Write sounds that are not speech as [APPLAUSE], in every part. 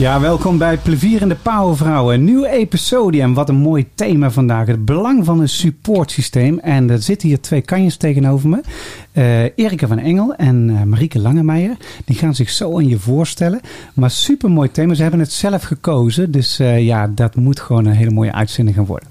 Ja, welkom bij Plevierende Powervrouwen. Een nieuwe episode en wat een mooi thema vandaag. Het belang van een supportsysteem. En er zitten hier twee kanjes tegenover me. Uh, Erika van Engel en uh, Marieke Langemeijer. Die gaan zich zo aan je voorstellen. Maar super mooi thema. Ze hebben het zelf gekozen. Dus uh, ja, dat moet gewoon een hele mooie uitzending gaan worden.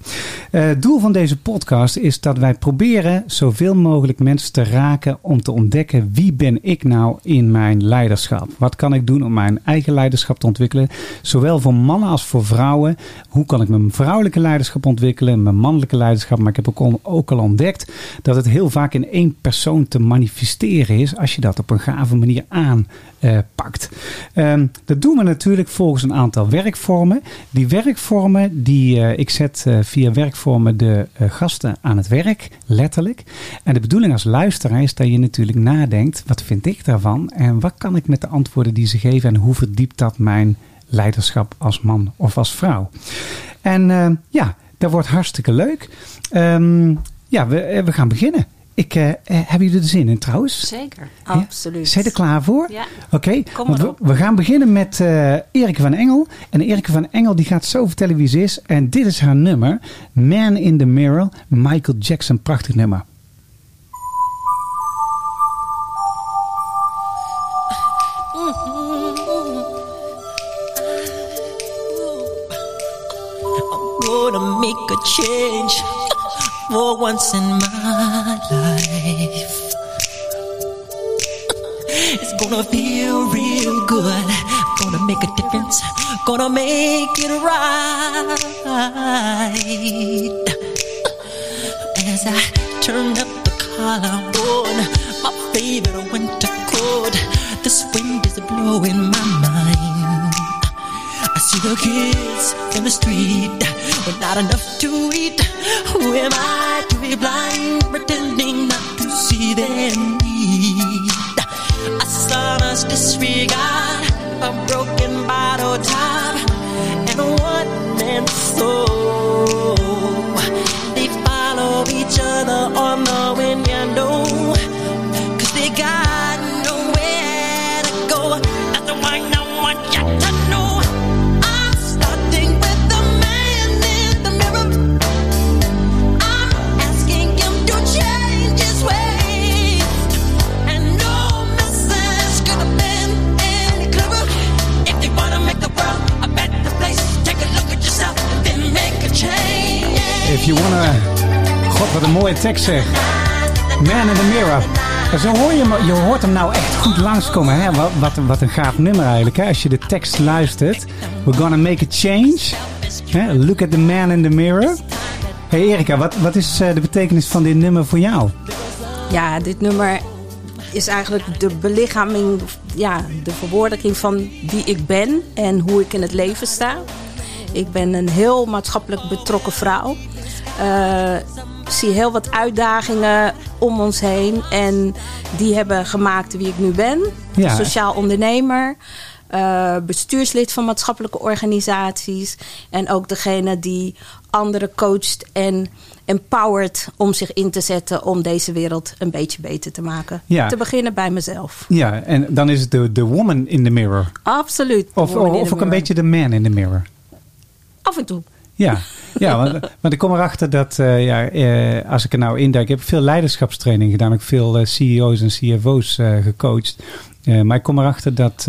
het doel van deze podcast is dat wij proberen zoveel mogelijk mensen te raken om te ontdekken wie ben ik nou in mijn leiderschap. Wat kan ik doen om mijn eigen leiderschap te ontwikkelen. Zowel voor mannen als voor vrouwen. Hoe kan ik mijn vrouwelijke leiderschap ontwikkelen, mijn mannelijke leiderschap. Maar ik heb ook al, ook al ontdekt dat het heel vaak in één persoon te manifesteren is als je dat op een gave manier aanpakt. Um, dat doen we natuurlijk volgens een aantal werkvormen. Die werkvormen, die, uh, ik zet uh, via werkvormen de uh, gasten aan het werk, letterlijk. En de bedoeling als luisteraar is dat je natuurlijk nadenkt, wat vind ik daarvan? En wat kan ik met de antwoorden die ze geven en hoe verdiept dat mijn leiderschap als man of als vrouw? En ja, dat wordt hartstikke leuk. Um, ja, we, we gaan beginnen. Ik, uh, hebben jullie er zin in trouwens? Zeker, absoluut. Zijn er klaar voor? Ja. Oké, okay. we, we, gaan beginnen met uh, Erike van Engel. En Erike van Engel die gaat zo vertellen wie ze is. En dit is haar nummer. Man in the Mirror. Michael Jackson, prachtig nummer. make a change for once in my life. It's gonna feel real good. Gonna make a difference. Gonna make it right. As I turn up the collar on my favorite winter coat, this wind is blowing my mind. See the kids in the street with not enough to eat. Who am I to be blind, pretending not to see their need? A son's disregard, a broken bottle top, and a one man soul. They follow each other on the wind, you tekst zeg. Man in the Mirror. Zo hoor je, je hoort hem nou echt goed langskomen. Hè? Wat, wat, wat een gaaf nummer eigenlijk. Hè? Als je de tekst luistert. We're gonna make a change. Look at the man in the mirror. Hey Erika, wat, wat is eh, de betekenis van dit nummer voor jou? Ja, dit nummer is eigenlijk de belichaming, ja, de verwoordelijking van wie ik ben en hoe ik in het leven sta. Ik ben een heel maatschappelijk betrokken vrouw. Eh, zie heel wat uitdagingen om ons heen. En die hebben gemaakt wie ik nu ben. Ja. Sociaal ondernemer. eh, bestuurslid van maatschappelijke organisaties. En ook degene die anderen coacht en empowert om zich in te zetten om deze wereld een beetje beter te maken. Ja. Te beginnen bij mezelf. Ja, en dan is het de, de woman in the mirror. Absoluut. Of, of ook een beetje de man in the mirror. Af en toe. Ja, ja want, [LAUGHS] want ik kom erachter dat eh, ja, eh, als ik er nou induik, ik heb veel leiderschapstraining gedaan, ook veel eh, CEO's en CFO's gecoacht. Maar ik kom erachter dat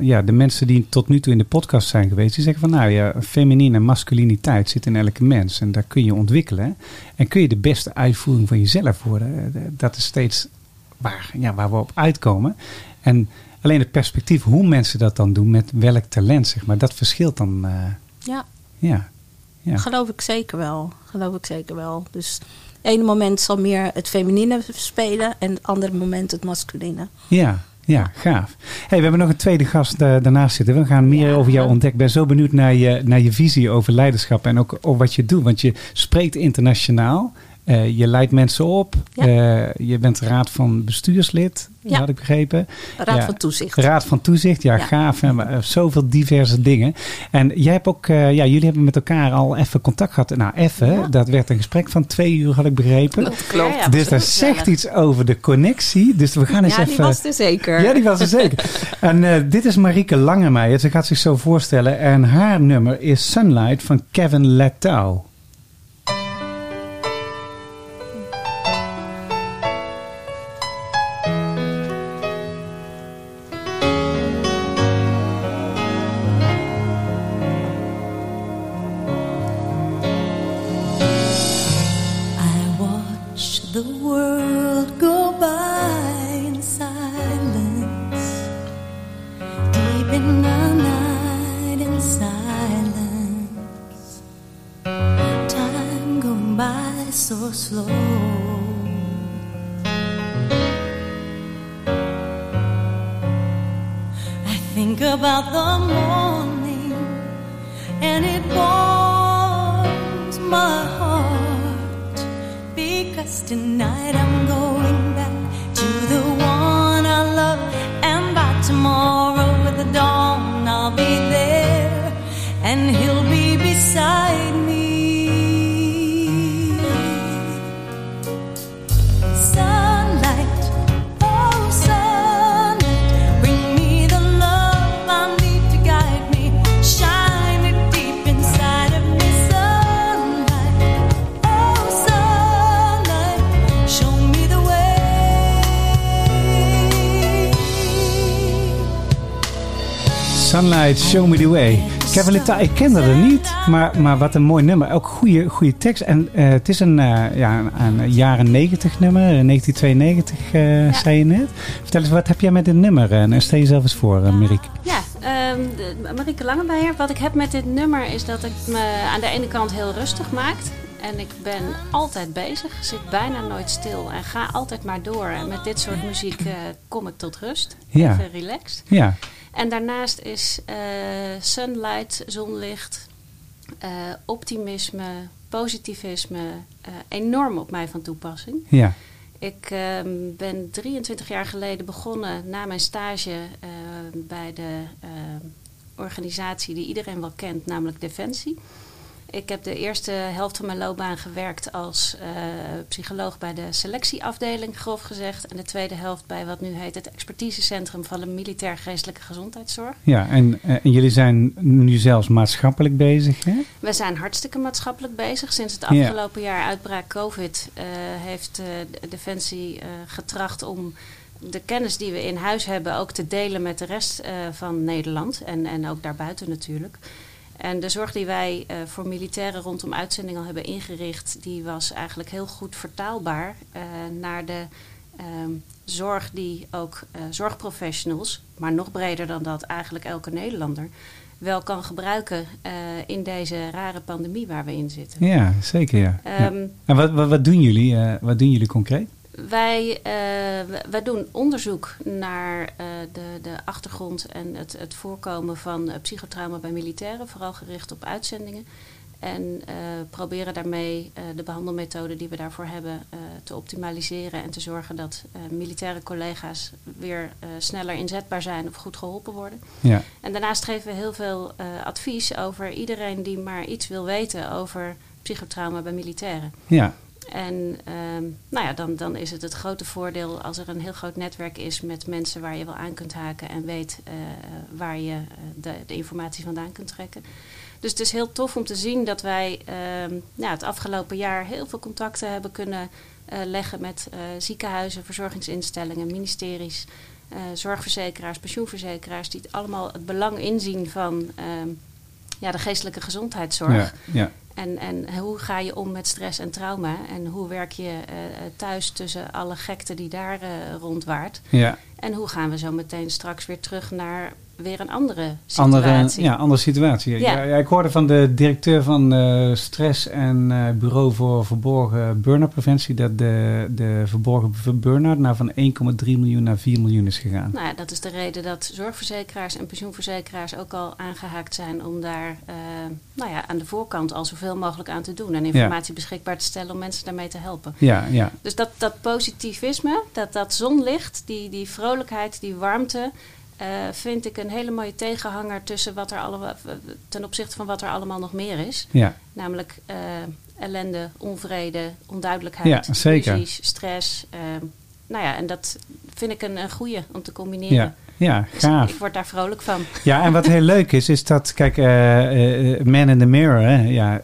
ja, de mensen die tot nu toe in de podcast zijn geweest, die zeggen van nou ja, feminine en masculiniteit zit in elke mens en daar kun je ontwikkelen. En kun je de beste uitvoering van jezelf worden. Dat is steeds waar, ja, waar we op uitkomen. En Alleen het perspectief hoe mensen dat dan doen met welk talent, zeg maar, dat verschilt dan. Ja, ja. ja. geloof ik zeker wel. Geloof ik zeker wel. Dus het ene moment zal meer het feminine spelen en het andere moment het masculine. Ja, ja, gaaf. Hey, we hebben nog een tweede gast eh, daarnaast zitten. We gaan meer Ja. over jou ontdekken. Ik ben zo benieuwd naar je, naar je visie over leiderschap en ook over wat je doet. Want je spreekt internationaal. Eh, je leidt mensen op. Ja. Eh, je bent raad van bestuurslid, Ja. had ik begrepen. Raad Ja. van Toezicht. Raad van Toezicht, ja, Ja. gaaf. En eh, zoveel diverse dingen. En jij hebt ook, eh, ja, jullie hebben met elkaar al even contact gehad. Nou, even, Ja. dat werd een gesprek van twee uur, had ik begrepen. Dat klopt. Ja, ja, dus dat zegt ja. iets over de connectie. Dus we gaan eens Ja, even. die was er zeker. Ja, die was er zeker. [LAUGHS] En eh, dit is Marieke Langemeijer. Ze gaat zich zo voorstellen. En haar nummer is Sunlight van Kevin Letau. Tonight Show Me The Way. Letau, ik kende er niet. Maar, maar wat een mooi nummer. Ook goede, goede tekst. En eh, het is een, eh, ja, een, een jaren 90 nummer. eh, 1992 eh, zei je net. Vertel eens, wat heb jij met dit nummer? En stel jezelf eens voor, uh, Mirik. Ja, ehm, de- Marieke Langemeijer. Wat ik heb met dit nummer is dat het me aan de ene kant heel rustig maakt. En ik ben altijd bezig, zit bijna nooit stil en ga altijd maar door. En met dit soort muziek kom ik tot rust, Ja. even relaxed. Ja, En daarnaast is eh, sunlight, zonlicht, eh, optimisme, positivisme eh, enorm op mij van toepassing. ja, Ik ehm, ben 23 jaar geleden begonnen na mijn stage bij de organisatie die iedereen wel kent, namelijk Defensie. Ik heb de eerste helft van mijn loopbaan gewerkt als eh, psycholoog bij de selectieafdeling, grof gezegd. En de tweede helft bij wat nu heet het expertisecentrum van de militair geestelijke gezondheidszorg. ja. En, eh, en jullie zijn nu zelfs maatschappelijk bezig, hè? We zijn hartstikke maatschappelijk bezig. Sinds het Ja. afgelopen jaar uitbraak COVID eh, heeft de Defensie getracht om de kennis die we in huis hebben ook te delen met de rest van Nederland en, en ook daarbuiten natuurlijk. En de zorg die wij eh, voor militairen rondom uitzending al hebben ingericht, die was eigenlijk heel goed vertaalbaar eh, naar de ehm, zorg die ook eh, zorgprofessionals, maar nog breder dan dat eigenlijk elke Nederlander, wel kan gebruiken in deze rare pandemie waar we in zitten. Ja, zeker, ja. ja. Ehm, En wat, wat, wat doen jullie? wat doen jullie concreet? Wij, eh, wij- doen onderzoek naar eh, de, de achtergrond en het, het voorkomen van eh, psychotrauma bij militairen, vooral gericht op uitzendingen. En proberen daarmee de behandelmethode die we daarvoor hebben te optimaliseren en te zorgen dat militaire collega's weer sneller inzetbaar zijn of goed geholpen worden. Ja, En daarnaast geven we heel veel advies over iedereen die maar iets wil weten over psychotrauma bij militairen. ja, En ehm, nou ja, dan, dan is het het grote voordeel als er een heel groot netwerk is met mensen waar je wel aan kunt haken en weet eh, waar je eh, de, de informatie vandaan kunt trekken. Dus het is heel tof om te zien dat wij nou, het afgelopen jaar heel veel contacten hebben kunnen eh, leggen met ziekenhuizen, verzorgingsinstellingen, ministeries, zorgverzekeraars, pensioenverzekeraars, die het allemaal het belang inzien van ehm, ja, de geestelijke gezondheidszorg. ja. En, en hoe ga je om met stress en trauma? En hoe werk je eh, thuis tussen alle gekte die daar eh, rondwaart? ja. En hoe gaan we zo meteen straks weer terug naar weer een andere situatie? Andere, ja, andere situatie. Ja. Ik hoorde van de directeur van eh, Stress en eh, Bureau voor Verborgen Burn-out Preventie dat de, de verborgen burn-out nou van 1,3 miljoen naar 4 miljoen is gegaan. Nou ja, dat is de reden dat zorgverzekeraars en pensioenverzekeraars ook al aangehaakt zijn om daar eh, nou ja, aan de voorkant al zoveel mogelijk aan te doen. En informatie beschikbaar te stellen om mensen daarmee te helpen. Ja, ja. Dus dat, dat positivisme, dat, dat zonlicht, die, die vrolijkheid, die warmte, eh, vind ik een hele mooie tegenhanger tussen wat er allemaal, ten opzichte van wat er allemaal nog meer is. ja. Namelijk eh, ellende, onvrede, onduidelijkheid, Ja, zeker. ruzies, stress. eh, nou ja, en dat vind ik een, een goede om te combineren. Ja, ja, Dus gaaf. ik word daar vrolijk van. Ja, en wat heel leuk is, is dat, kijk, eh, Man in the Mirror, hè, ja,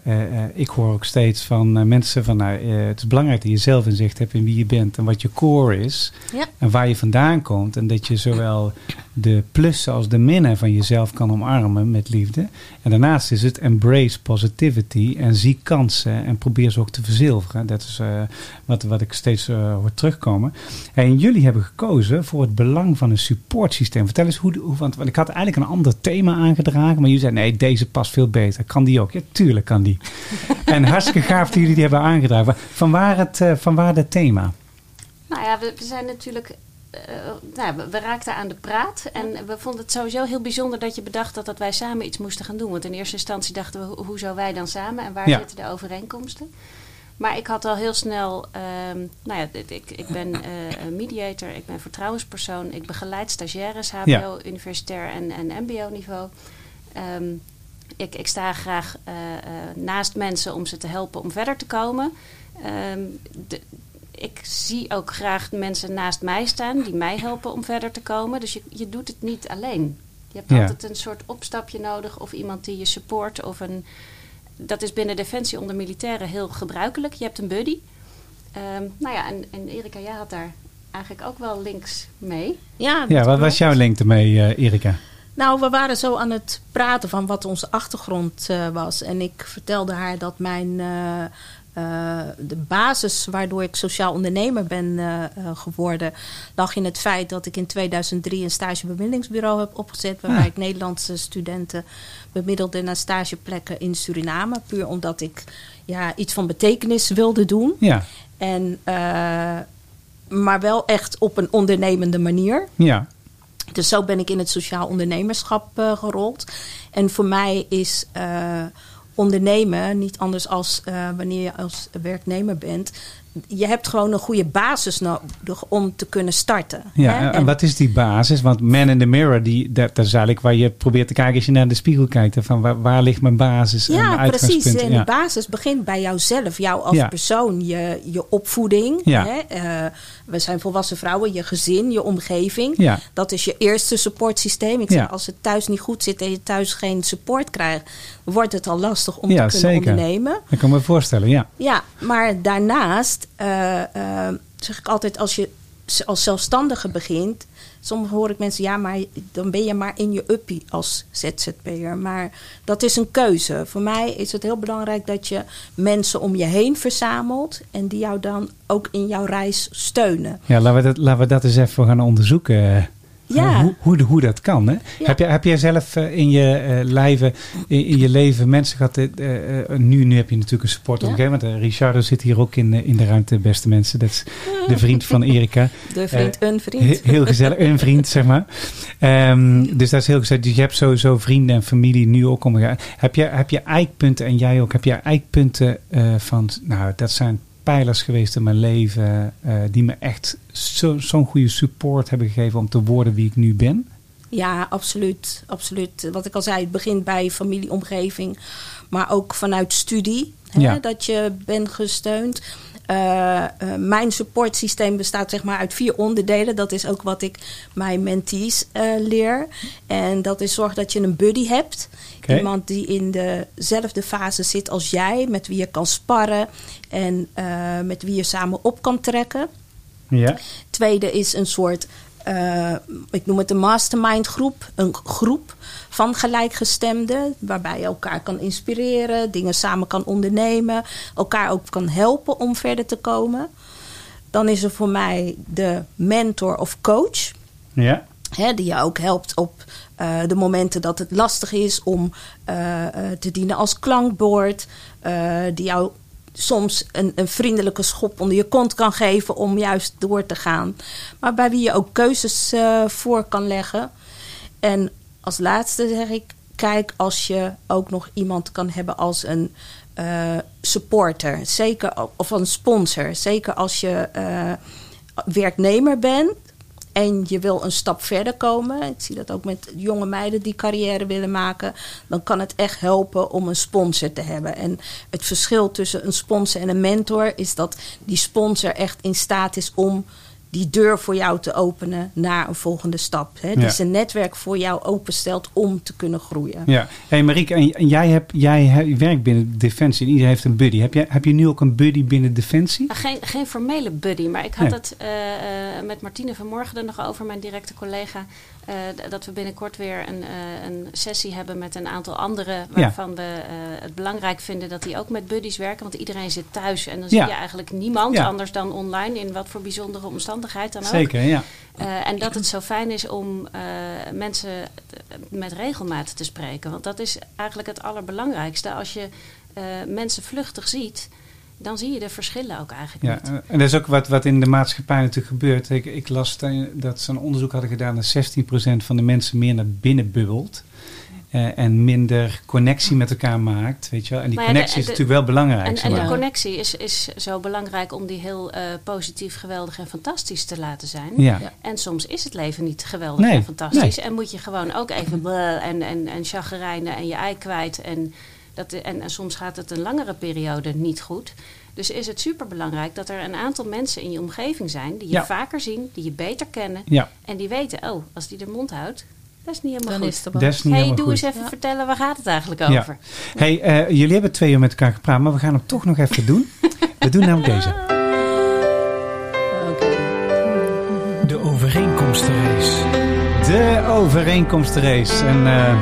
ik hoor ook steeds van mensen van, nou, het is belangrijk dat je zelf inzicht hebt in wie je bent en wat je core is Ja. en waar je vandaan komt en dat je zowel de plussen als de minnen van jezelf kan omarmen met liefde. En daarnaast is het embrace positivity en zie kansen en probeer ze ook te verzilveren. Dat is eh, wat, wat ik steeds eh, hoor terugkomen. En jullie hebben gekozen voor het belang van een supportsysteem. Vertel eens hoe, hoe want, want ik had eigenlijk een ander thema aangedragen, maar jullie zeiden nee, deze past veel beter. Kan die ook? Ja, tuurlijk kan die. [LAUGHS] en hartstikke gaaf dat jullie die hebben aangedragen. Van waar het, eh, van waar het thema? Nou ja, we, we zijn natuurlijk. Eh, nou, we, we raakten aan de praat. En we vonden het sowieso heel bijzonder dat je bedacht dat, dat wij samen iets moesten gaan doen. Want in eerste instantie dachten we, ho- hoezo wij dan samen en waar Ja. zitten de overeenkomsten? Maar ik had al heel snel, ehm, nou ja, ik, ik ben [LAUGHS] eh, mediator, ik ben vertrouwenspersoon, ik begeleid stagiaires, HBO, Ja. universitair en, en MBO-niveau. Ehm, ik, ik sta graag eh, naast mensen om ze te helpen om verder te komen. Ehm, de, ik zie ook graag mensen naast mij staan die mij helpen om verder te komen. Dus je, je doet het niet alleen. Je hebt Ja. altijd een soort opstapje nodig of iemand die je support. Of een, dat is binnen Defensie onder militairen heel gebruikelijk. Je hebt een buddy. Ehm, nou ja, en, en Erika, jij had daar eigenlijk ook wel links mee. Ja, Ja, wat was jouw link ermee, eh, Erika? Nou, we waren zo aan het praten van wat onze achtergrond eh, was. En ik vertelde haar dat mijn eh, eh, de basis waardoor ik sociaal ondernemer ben eh, eh, geworden, lag in het feit dat ik in 2003 een stagebemiddelingsbureau heb opgezet. Waarbij ik Nederlandse studenten bemiddelde naar stageplekken in Suriname. Puur omdat ik ja, iets van betekenis wilde doen. Ja, En, maar wel echt op een ondernemende manier. ja, Dus zo ben ik in het sociaal ondernemerschap gerold. En voor mij is ondernemen niet anders als eh, wanneer je als werknemer bent. Je hebt gewoon een goede basis nodig om te kunnen starten. ja. hè? En, wat is die basis? Want man in the mirror, die, dat, dat is eigenlijk waar je probeert te kijken als je naar de spiegel kijkt. Van waar, waar ligt mijn basis en Ja, mijn precies. En Ja. de basis begint bij jouzelf, jou als Ja. persoon, je, je opvoeding. Ja. Hè? Eh, we zijn volwassen vrouwen, je gezin, je omgeving. Ja. Dat is je eerste supportsysteem. Ik zeg, als het thuis niet goed zit en je thuis geen support krijgt, wordt het al lastig om te kunnen zeker. ondernemen. Dat kan ik me voorstellen, ja. Ja, maar daarnaast eh, eh, zeg ik altijd, als je als zelfstandige begint, soms hoor ik mensen, ja, maar dan ben je maar in je uppie als ZZP'er. Maar dat is een keuze. Voor mij is het heel belangrijk dat je mensen om je heen verzamelt en die jou dan ook in jouw reis steunen. Ja, laten we dat, laten we dat eens even gaan onderzoeken. Ja. Hoe, hoe, hoe dat kan. Hè? Ja. Heb, jij, heb jij zelf eh, in je, eh, lijven, in, in je leven mensen gehad? eh, eh, eh, nu, nu heb je natuurlijk een support op Ja. een gegeven moment. eh, Richardo zit hier ook in, in de ruimte, beste mensen. Dat is de vriend van Erika. [LAUGHS] De vriend, een vriend. He- Heel gezellig, een vriend, zeg maar. Ehm, dus dat is heel gezellig. Dus je hebt sowieso vrienden en familie nu ook omgegaan. Heb je, heb je eikpunten, en jij ook, heb je eikpunten van, nou, dat zijn pijlers geweest in mijn leven, eh, die me echt zo- zo'n goede support hebben gegeven om te worden wie ik nu ben? Ja, absoluut, absoluut. Wat ik al zei, het begint bij familieomgeving, maar ook vanuit studie. Hè, Ja. Dat je bent gesteund. Eh, mijn supportsysteem bestaat zeg maar uit vier onderdelen. Dat is ook wat ik mijn mentees eh, leer. En dat is zorg dat je een buddy hebt. Iemand die in dezelfde fase zit als jij, met wie je kan sparren en met wie je samen op kan trekken. Ja. Tweede is een soort, ik noem het een mastermind groep. Een groep van gelijkgestemden. Waarbij je elkaar kan inspireren, dingen samen kan ondernemen. Elkaar ook kan helpen om verder te komen. Dan is er voor mij de mentor of coach. Ja. Hè, die je ook helpt op eh, de momenten dat het lastig is om eh, eh, te dienen als klankbord. die jou soms een, een vriendelijke schop onder je kont kan geven om juist door te gaan. Maar bij wie je ook keuzes voor kan leggen. En als laatste zeg ik, kijk als je ook nog iemand kan hebben als een eh, supporter. Zeker, of een sponsor. Zeker als je eh, werknemer bent en je wil een stap verder komen. Ik zie dat ook met jonge meiden die carrière willen maken. Dan kan het echt helpen om een sponsor te hebben. En het verschil tussen een sponsor en een mentor is dat die sponsor echt in staat is om die deur voor jou te openen naar een volgende stap. Hè? Ja. Die zijn netwerk voor jou openstelt om te kunnen groeien. Ja. Hey Marieke, en, en jij, hebt, jij werkt binnen Defensie en iedereen heeft een buddy. Heb, jij, heb je nu ook een buddy binnen Defensie? Nou, Geen, geen formele buddy, maar ik had Nee. het eh, eh, met Martine vanmorgen er nog over, mijn directe collega. Eh, dat we binnenkort weer een, eh, een sessie hebben met een aantal anderen. Waarvan we eh, het belangrijk vinden dat die ook met buddies werken. Want iedereen zit thuis en dan zie je eigenlijk niemand Ja. anders dan online. In wat voor bijzondere omstandigheid dan ook. Zeker, ja. En dat het zo fijn is om mensen met regelmaat te spreken. Want dat is eigenlijk het allerbelangrijkste. Als je mensen vluchtig ziet, dan zie je de verschillen ook eigenlijk Ja, niet. eh, en dat is ook wat, wat in de maatschappij natuurlijk gebeurt. Ik, ik las eh, dat ze een onderzoek hadden gedaan dat 16% van de mensen meer naar binnen bubbelt. eh, en minder connectie met elkaar maakt. Weet je wel? En die Maar ja, de- connectie is de- natuurlijk wel belangrijk. En, en de connectie is, is zo belangrijk om die heel eh, positief, geweldig en fantastisch te laten zijn. ja. Ja. En soms is het leven niet geweldig Nee, en fantastisch. En moet je gewoon ook even en, en, en chagrijnen en je ei kwijt. En, dat, en, en soms gaat het een langere periode niet goed. Dus is het superbelangrijk dat er een aantal mensen in je omgeving zijn... die je Ja. vaker zien, die je beter kennen... ja, en die weten, oh, als die de mond houdt, dat is niet helemaal Dan goed. is het niet hey, helemaal doe goed. eens even Ja. vertellen, waar gaat het eigenlijk Ja. over? Hey, eh, jullie hebben twee uur met elkaar gepraat, maar we gaan hem toch nog even doen. [LAUGHS] We doen namelijk deze. Oké. De overeenkomstenrace. De overeenkomstenrace. En eh,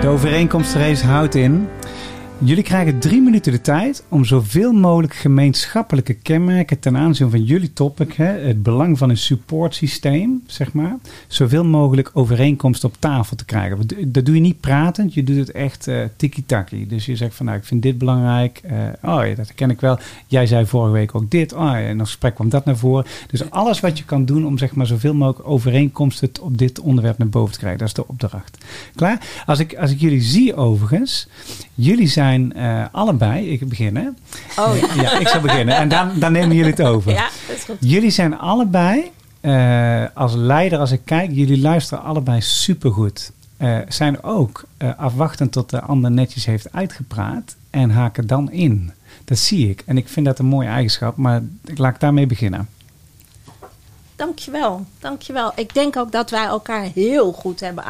de overeenkomstenrace houdt in. Jullie krijgen drie minuten de tijd om zoveel mogelijk gemeenschappelijke kenmerken ten aanzien van jullie topic, hè, het belang van een supportsysteem, zeg maar, zoveel mogelijk overeenkomsten op tafel te krijgen. Dat doe je niet pratend, je doet het echt eh tiki-taki. Dus je zegt van nou, ik vind dit belangrijk. eh, oh ja, dat ken ik wel. Jij zei vorige week ook dit. Oh ja, in een gesprek kwam dat naar voren. Dus alles wat je kan doen om zeg maar zoveel mogelijk overeenkomsten op dit onderwerp naar boven te krijgen. Dat is de opdracht. Klaar? Als ik, als ik jullie zie overigens, jullie zijn eh, allebei, ik begin hè? Oh ja. Ja, ik zal beginnen. En dan, dan nemen jullie het over. Ja, dat is goed. Jullie zijn allebei, eh, als leider, als ik kijk, jullie luisteren allebei supergoed. Eh zijn ook eh, afwachtend tot de ander netjes heeft uitgepraat en haken dan in. Dat zie ik. En ik vind dat een mooie eigenschap, maar ik laat ik daarmee beginnen. Dankjewel, dankjewel. Ik denk ook dat wij elkaar heel goed hebben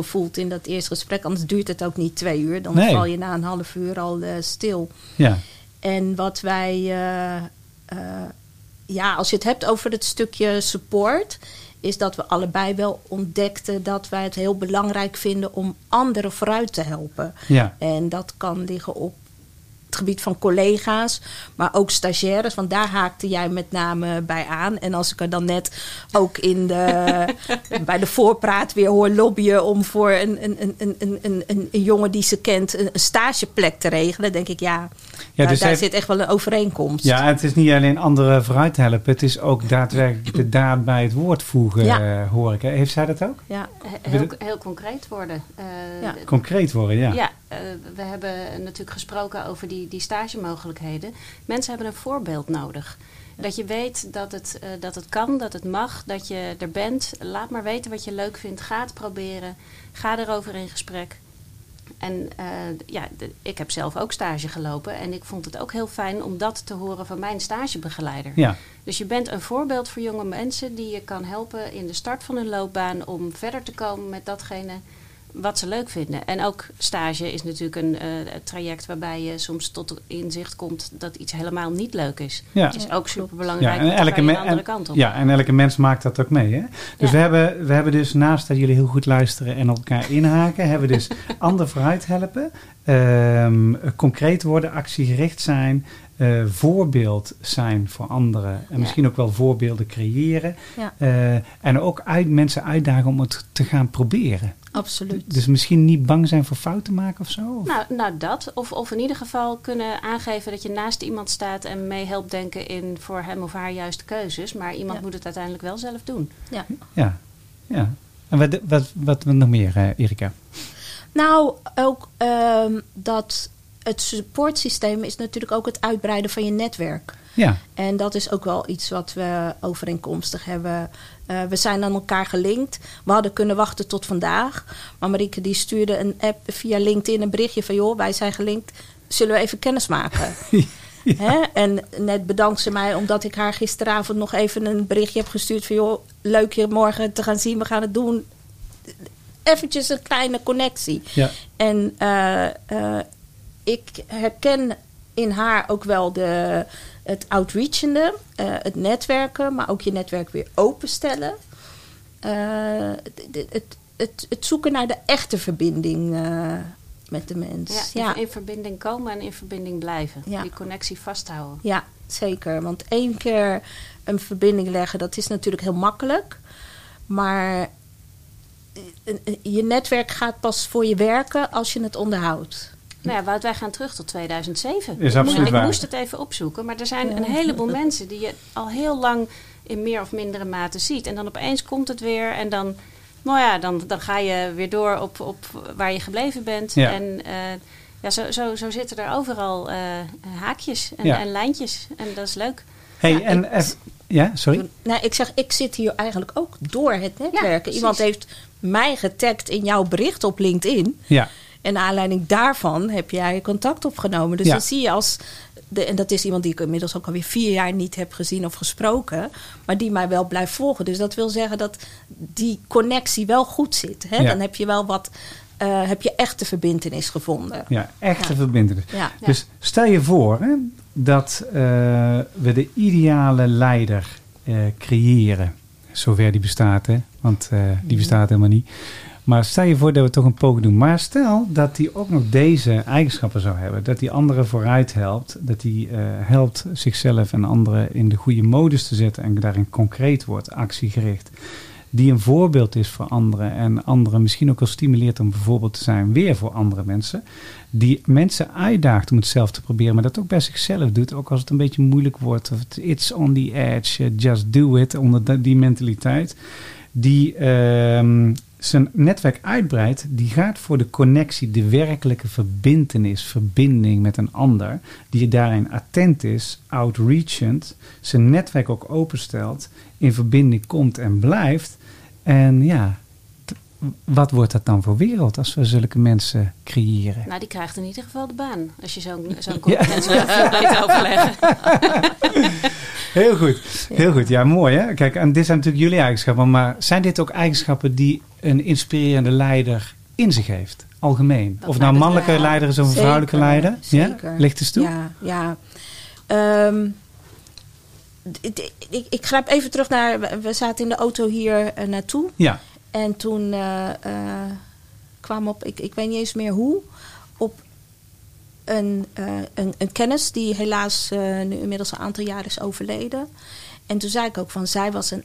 aangevoeld in dat eerste gesprek. Anders duurt het ook niet twee uur. Dan Nee. val je na een half uur al eh, stil. Ja, En wat wij, eh, eh, ja, als je het hebt over het stukje support, is dat we allebei wel ontdekten dat wij het heel belangrijk vinden om anderen vooruit te helpen. ja, En dat kan liggen op het gebied van collega's, maar ook stagiaires. Want daar haakte jij met name bij aan. En als ik er dan net ook in de, [LAUGHS] bij de voorpraat weer hoor lobbyen om voor een, een, een, een, een, een, een, jongen die ze kent een, een stageplek te regelen, denk ik ja, daar, dus daar heeft- zit echt wel een overeenkomst. ja, het is niet alleen anderen vooruit helpen, het is ook daadwerkelijk de daad bij het woord voegen, Ja. eh, hoor ik. Hè? Heeft zij dat ook? Ja. He- Heel, heel concreet worden. Eh, Ja. Concreet worden, ja. Ja, eh, we hebben natuurlijk gesproken over die, die stagemogelijkheden. Mensen hebben een voorbeeld nodig. Dat je weet dat het, eh, dat het kan, dat het mag, dat je er bent. Laat maar weten wat je leuk vindt. Ga het proberen. Ga erover in gesprek. En eh, ja, de- ik heb zelf ook stage gelopen. En ik vond het ook heel fijn om dat te horen van mijn stagebegeleider. Ja, Dus je bent een voorbeeld voor jonge mensen die je kan helpen in de start van hun loopbaan om verder te komen met datgene wat ze leuk vinden. En ook stage is natuurlijk een eh, traject waarbij je soms tot inzicht komt dat iets helemaal niet leuk is. ja. Het is ook super belangrijk. Ja, en elke, de andere kant op. ja, en elke mens maakt dat ook mee. Hè? Dus Ja. we, hebben, we hebben dus naast dat jullie heel goed luisteren en op elkaar inhaken, hebben we dus [LAUGHS] ander vooruit helpen, ehm, concreet worden, actiegericht zijn, eh, voorbeeld zijn voor anderen. En Ja. misschien ook wel voorbeelden creëren. Ja. Eh, en ook uit, mensen uitdagen om het te gaan proberen. Absoluut. Dus misschien niet bang zijn voor fouten maken of zo? Of- Nou, nou dat. Of, of in ieder geval kunnen aangeven dat je naast iemand staat en mee helpt denken in voor hem of haar juiste keuzes. Maar iemand Ja. moet het uiteindelijk wel zelf doen. ja. Ja, ja. En wat, wat, wat, nog meer, eh, Erika? Nou, ook ehm, dat het supportsysteem is natuurlijk ook het uitbreiden van je netwerk. Ja, En dat is ook wel iets wat we overeenkomstig hebben. Eh, we zijn aan elkaar gelinkt. We hadden kunnen wachten tot vandaag. Maar Marieke die stuurde een app via LinkedIn een berichtje van... joh, wij zijn gelinkt. Zullen we even kennis maken? [LAUGHS] Hè? En net bedankt ze mij omdat ik haar gisteravond nog even een berichtje heb gestuurd... van joh, leuk je morgen te gaan zien. We gaan het doen. Eventjes een kleine connectie. ja. En eh, ik herken in haar ook wel de, het outreachende, eh, het netwerken, maar ook je netwerk weer openstellen. Eh, het, het, het, het zoeken naar de echte verbinding eh, met de mens. Ja, Ja, in, in verbinding komen en in verbinding blijven. Ja. Die connectie vasthouden. ja, zeker. Want één keer een verbinding leggen, dat is natuurlijk heel makkelijk. Maar je netwerk gaat pas voor je werken als je het onderhoudt. Nou ja, Wout, wij gaan terug tot 2007. Is ik absoluut moest, ik waar. moest het even opzoeken. Maar er zijn een heleboel [LAUGHS] mensen die je al heel lang in meer of mindere mate ziet. En dan opeens komt het weer en dan, nou ja, dan, dan ga je weer door op, op waar je gebleven bent. Ja. En eh, ja, zo, zo, zo zitten er overal eh, haakjes en, Ja. en lijntjes. En dat is leuk. Hey, en ik- ja, sorry. Nou, ik zeg, ik zit hier eigenlijk ook door het netwerken. Iemand heeft mij getagd in jouw bericht op LinkedIn. Ja, En naar aanleiding daarvan heb jij contact opgenomen. Dus Ja. dan zie je als. De, en dat is iemand die ik inmiddels ook alweer vier jaar niet heb gezien of gesproken. Maar die mij wel blijft volgen. Dus dat wil zeggen dat die connectie wel goed zit. Hè? Ja. Dan heb je wel wat. eh, heb je echte verbindenis gevonden. ja echte Ja. verbindenis. Ja. Dus stel je voor hè, dat eh, we de ideale leider eh, creëren. Zover die bestaat, hè? want die bestaat helemaal niet. Maar stel je voor dat we toch een poging doen. Maar stel dat hij ook nog deze eigenschappen zou hebben. Dat hij anderen vooruit helpt. Dat hij eh, helpt zichzelf en anderen in de goede modus te zetten. En daarin concreet wordt, actiegericht. Die een voorbeeld is voor anderen. En anderen misschien ook wel stimuleert om bijvoorbeeld te zijn weer voor andere mensen. Die mensen uitdaagt om het zelf te proberen. Maar dat ook bij zichzelf doet. Ook als het een beetje moeilijk wordt. Of it's on the edge. Just do it. Onder die mentaliteit. Die ehm, zijn netwerk uitbreidt. Die gaat voor de connectie. De werkelijke verbintenis. Verbinding met een ander. Die daarin attent is. Outreachend. Zijn netwerk ook openstelt. In verbinding komt en blijft. En ja, wat wordt dat dan voor wereld als we zulke mensen creëren? Nou, die krijgt in ieder geval de baan. Als je zo'n zo'n weet te overleggen. [LAUGHS] Heel goed, heel goed. Ja, mooi hè. Kijk, en dit zijn natuurlijk jullie eigenschappen, maar zijn dit ook eigenschappen die een inspirerende leider in zich heeft? Algemeen. Of nou mannelijke ja. leider is of een vrouwelijke leider? zeker. Ja? Ligt eens toe? Ja, ja. Ehm, ik, ik grijp even terug naar. we- We zaten in de auto hier eh, naartoe. Ja. En toen eh, eh, kwam op, ik, ik weet niet eens meer hoe, op een, eh, een, een kennis die helaas nu inmiddels een aantal jaar is overleden. En toen zei ik ook van, zij was een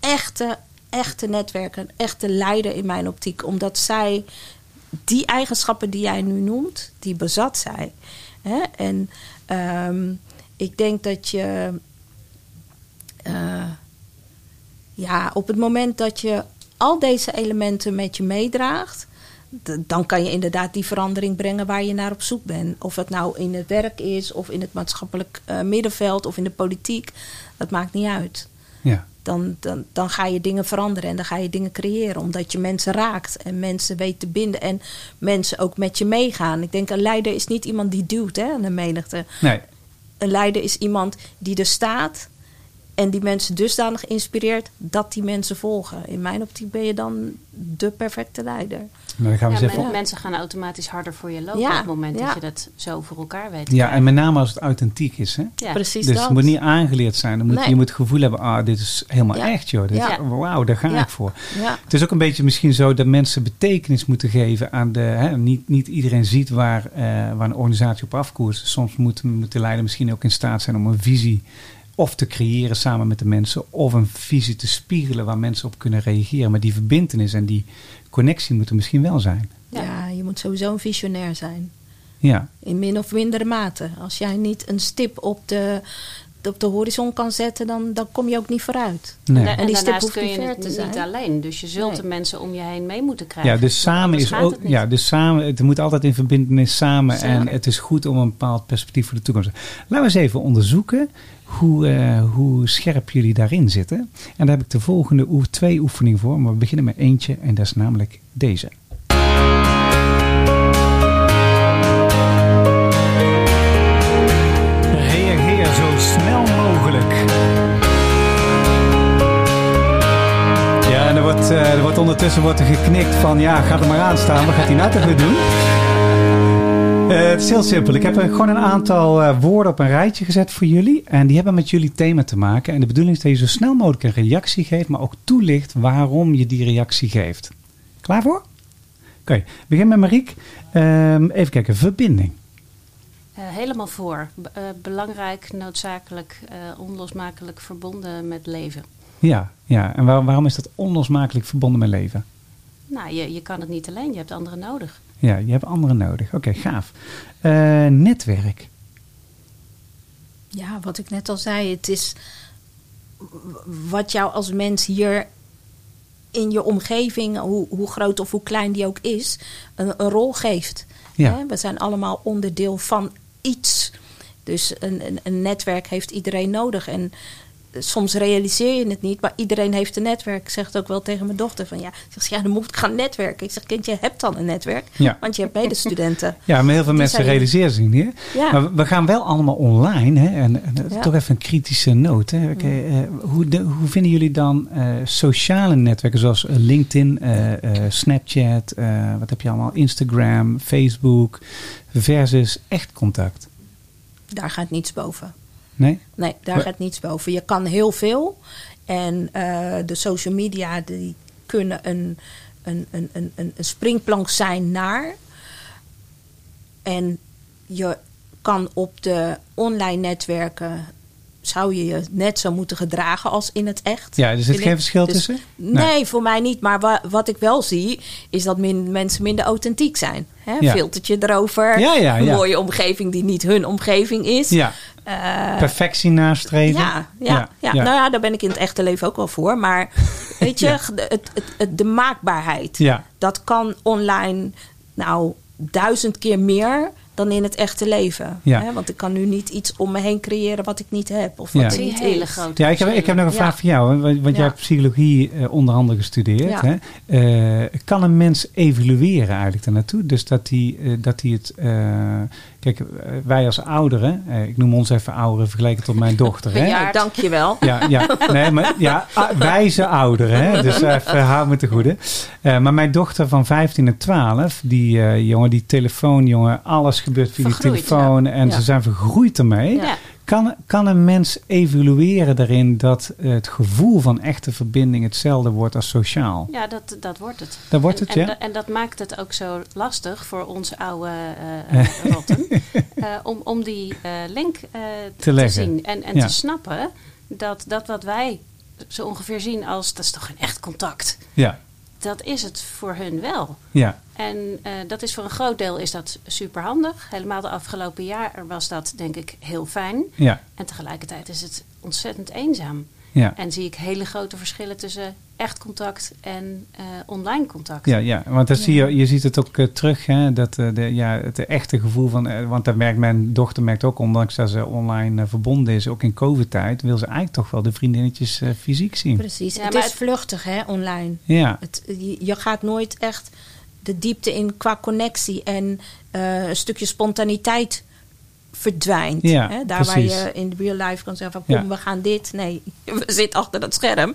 echte, echte netwerker, een echte leider in mijn optiek. Omdat zij die eigenschappen die jij nu noemt, die bezat zij. Hè? En ehm, ik denk dat je... ja, op het moment dat je al deze elementen met je meedraagt, dan kan je inderdaad die verandering brengen waar je naar op zoek bent. Of het nou in het werk is, of in het maatschappelijk eh, middenveld, of in de politiek. Dat maakt niet uit. ja. Dan, dan, dan ga je dingen veranderen en dan ga je dingen creëren. Omdat je mensen raakt en mensen weet te binden. En mensen ook met je meegaan. Ik denk, een leider is niet iemand die duwt hè, aan de menigte Nee. een leider is iemand die er staat En die mensen dusdanig inspireert dat die mensen volgen. In mijn optiek ben je dan de perfecte leider. Maar dan gaan we Ja, even mensen gaan automatisch harder voor je lopen Ja, op het moment ja. dat je dat zo voor elkaar weet. Ja, en met name als het authentiek is. Hè? Ja. Precies Dus dat. het moet niet aangeleerd zijn. Dan moet, Nee. Je moet het gevoel hebben, ah, dit is helemaal Ja. echt joh. Dit. Wauw, daar ga Ja. ik voor. Ja, Het is ook een beetje misschien zo dat mensen betekenis moeten geven aan de... Hè, niet, niet iedereen ziet waar, eh, waar een organisatie op afkoerst. Soms moet, moet de leider misschien ook in staat zijn om een visie of te creëren samen met de mensen... of een visie te spiegelen waar mensen op kunnen reageren. Maar die verbindenis en die connectie moet er misschien wel zijn. Ja. ja. je moet sowieso een visionair zijn. Ja, In min of mindere mate. Als jij niet een stip op de, op de horizon kan zetten, dan, dan kom je ook niet vooruit. nee. En, En die stip daarnaast hoeft kun niet je ver het te niet zijn. alleen. Dus je zult Nee. de mensen om je heen mee moeten krijgen. Ja, dus samen is ook. het niet. Ja, dus samen. Het moet altijd in verbindenis samen. Zeker. En het is goed om een bepaald perspectief voor de toekomst. Laten we eens even onderzoeken hoe, eh, hoe scherp jullie daarin zitten. En daar heb ik de volgende twee oefeningen voor. Maar we beginnen met eentje. En dat is namelijk deze. Ondertussen wordt er geknikt van ja, ga er maar aan staan. Wat gaat hij nou toch weer doen? Eh, het is heel simpel. Ik heb gewoon een aantal eh, woorden op een rijtje gezet voor jullie. En die hebben met jullie thema te maken. En de bedoeling is dat je zo snel mogelijk een reactie geeft, maar ook toelicht waarom je die reactie geeft. Klaar voor? Oké, begin met Mariek. Ehm, even kijken, verbinding. Eh, helemaal voor. Belangrijk, noodzakelijk, onlosmakelijk verbonden met leven. Ja, ja. en waar- waarom is dat onlosmakelijk verbonden met leven? Nou, je, je kan het niet alleen, je hebt anderen nodig. Ja, je hebt anderen nodig. Oké, gaaf. Eh, netwerk. Ja, wat ik net al zei, het is wat jou als mens hier in je omgeving, hoe, hoe groot of hoe klein die ook is, een, een rol geeft. Ja. Hè, We zijn allemaal onderdeel van iets. Dus een, een, een netwerk heeft iedereen nodig. En soms realiseer je het niet, maar iedereen heeft een netwerk. Ik zeg het ook wel tegen mijn dochter. Van, ja, zegt ze, ja, dan moet ik gaan netwerken. Ik zeg, kind, je hebt al een netwerk, Ja. want je hebt medestudenten. [LAUGHS] Ja, maar heel veel Die mensen realiseren zich niet. Ja. Maar we- gaan wel allemaal online. Hè? En, Ja. toch even een kritische noot. Hè? Eh, hoe, de- hoe vinden jullie dan eh, sociale netwerken zoals eh, LinkedIn, eh, eh, Snapchat, eh, wat heb je allemaal, Instagram, Facebook versus echt contact? Daar gaat niets boven. Nee? Nee, daar Maar- gaat niets boven. Je kan heel veel. En eh, de social media die kunnen een, een, een, een, een springplank zijn naar. En je kan op de online netwerken. Zou je je net zo moeten gedragen als in het echt? Ja, er zit geen verschil Dus- tussen? Nee, voor mij niet. Maar wa- wat ik wel zie, is dat min- mensen minder authentiek zijn. Hè? Ja. Filtertje erover. Ja, ja, Een mooie omgeving die niet hun omgeving is. Ja, Eh, perfectie nastreven. ja, ja, ja, Nou ja, daar ben ik in het echte leven ook wel voor. Maar [LAUGHS] weet je, Ja. de- het, het, het- de maakbaarheid. Ja. Dat kan online nou duizend keer meer dan in het echte leven. Ja. Hè? Want ik kan nu niet iets om me heen creëren wat ik niet heb. Of Ja. wat Ik er zie niet hele is. grote Ja, ik heb, ik heb nog een vraag voor jou. hè, Want, want jij Ja. hebt psychologie eh, onder andere gestudeerd. Ja. Hè? Eh, kan een mens evolueren eigenlijk daarnaartoe? Dus dat hij dat hij het... eh, kijk, eh, wij als ouderen... eh, ik noem ons even ouderen vergeleken tot mijn dochter. Hè? [LAUGHS] Ja, dankjewel. Ja, ja, nee, maar ja, ah, wijze ouderen, hè? dus even hou me te goede. Eh, maar mijn dochter van 15 en 12, die eh, jongen, die telefoon, jongen, alles gebeurt via die telefoon en Ja. ze zijn vergroeid ermee. Ja. Kan, kan een mens evolueren daarin dat het gevoel van echte verbinding hetzelfde wordt als sociaal? Ja, dat, dat wordt het. Dat wordt en, het, en, ja? da- en dat maakt het ook zo lastig voor ons oude eh, [LAUGHS] eh, rotten. eh, om, om die link Te te, zien. En, en Ja. te snappen dat, dat wat wij zo ongeveer zien als... dat is toch geen echt contact. Ja, Dat is het voor hun wel. ja, En eh, dat is voor een groot deel is dat super handig. Helemaal de afgelopen jaar was dat denk ik heel fijn. ja, En tegelijkertijd is het ontzettend eenzaam. Ja. En zie ik hele grote verschillen tussen echt contact en eh, online contact. Ja, ja, want dan zie je, je ziet het ook eh, terug, hè, dat eh, de, ja, het echte gevoel van, want daar merkt mijn dochter merkt ook, ondanks dat ze online verbonden is, ook in COVID-tijd, wil ze eigenlijk toch wel de vriendinnetjes fysiek zien. Precies. Ja, het maar is het- vluchtig, hè, online. Ja, Het, je, je gaat nooit echt de diepte in qua connectie en eh, een stukje spontaniteit verdwijnt. Ja, hè? Daar precies. waar je in de real life kan zeggen van kom, Ja. we gaan dit. Nee, [LAUGHS] we zitten achter dat scherm.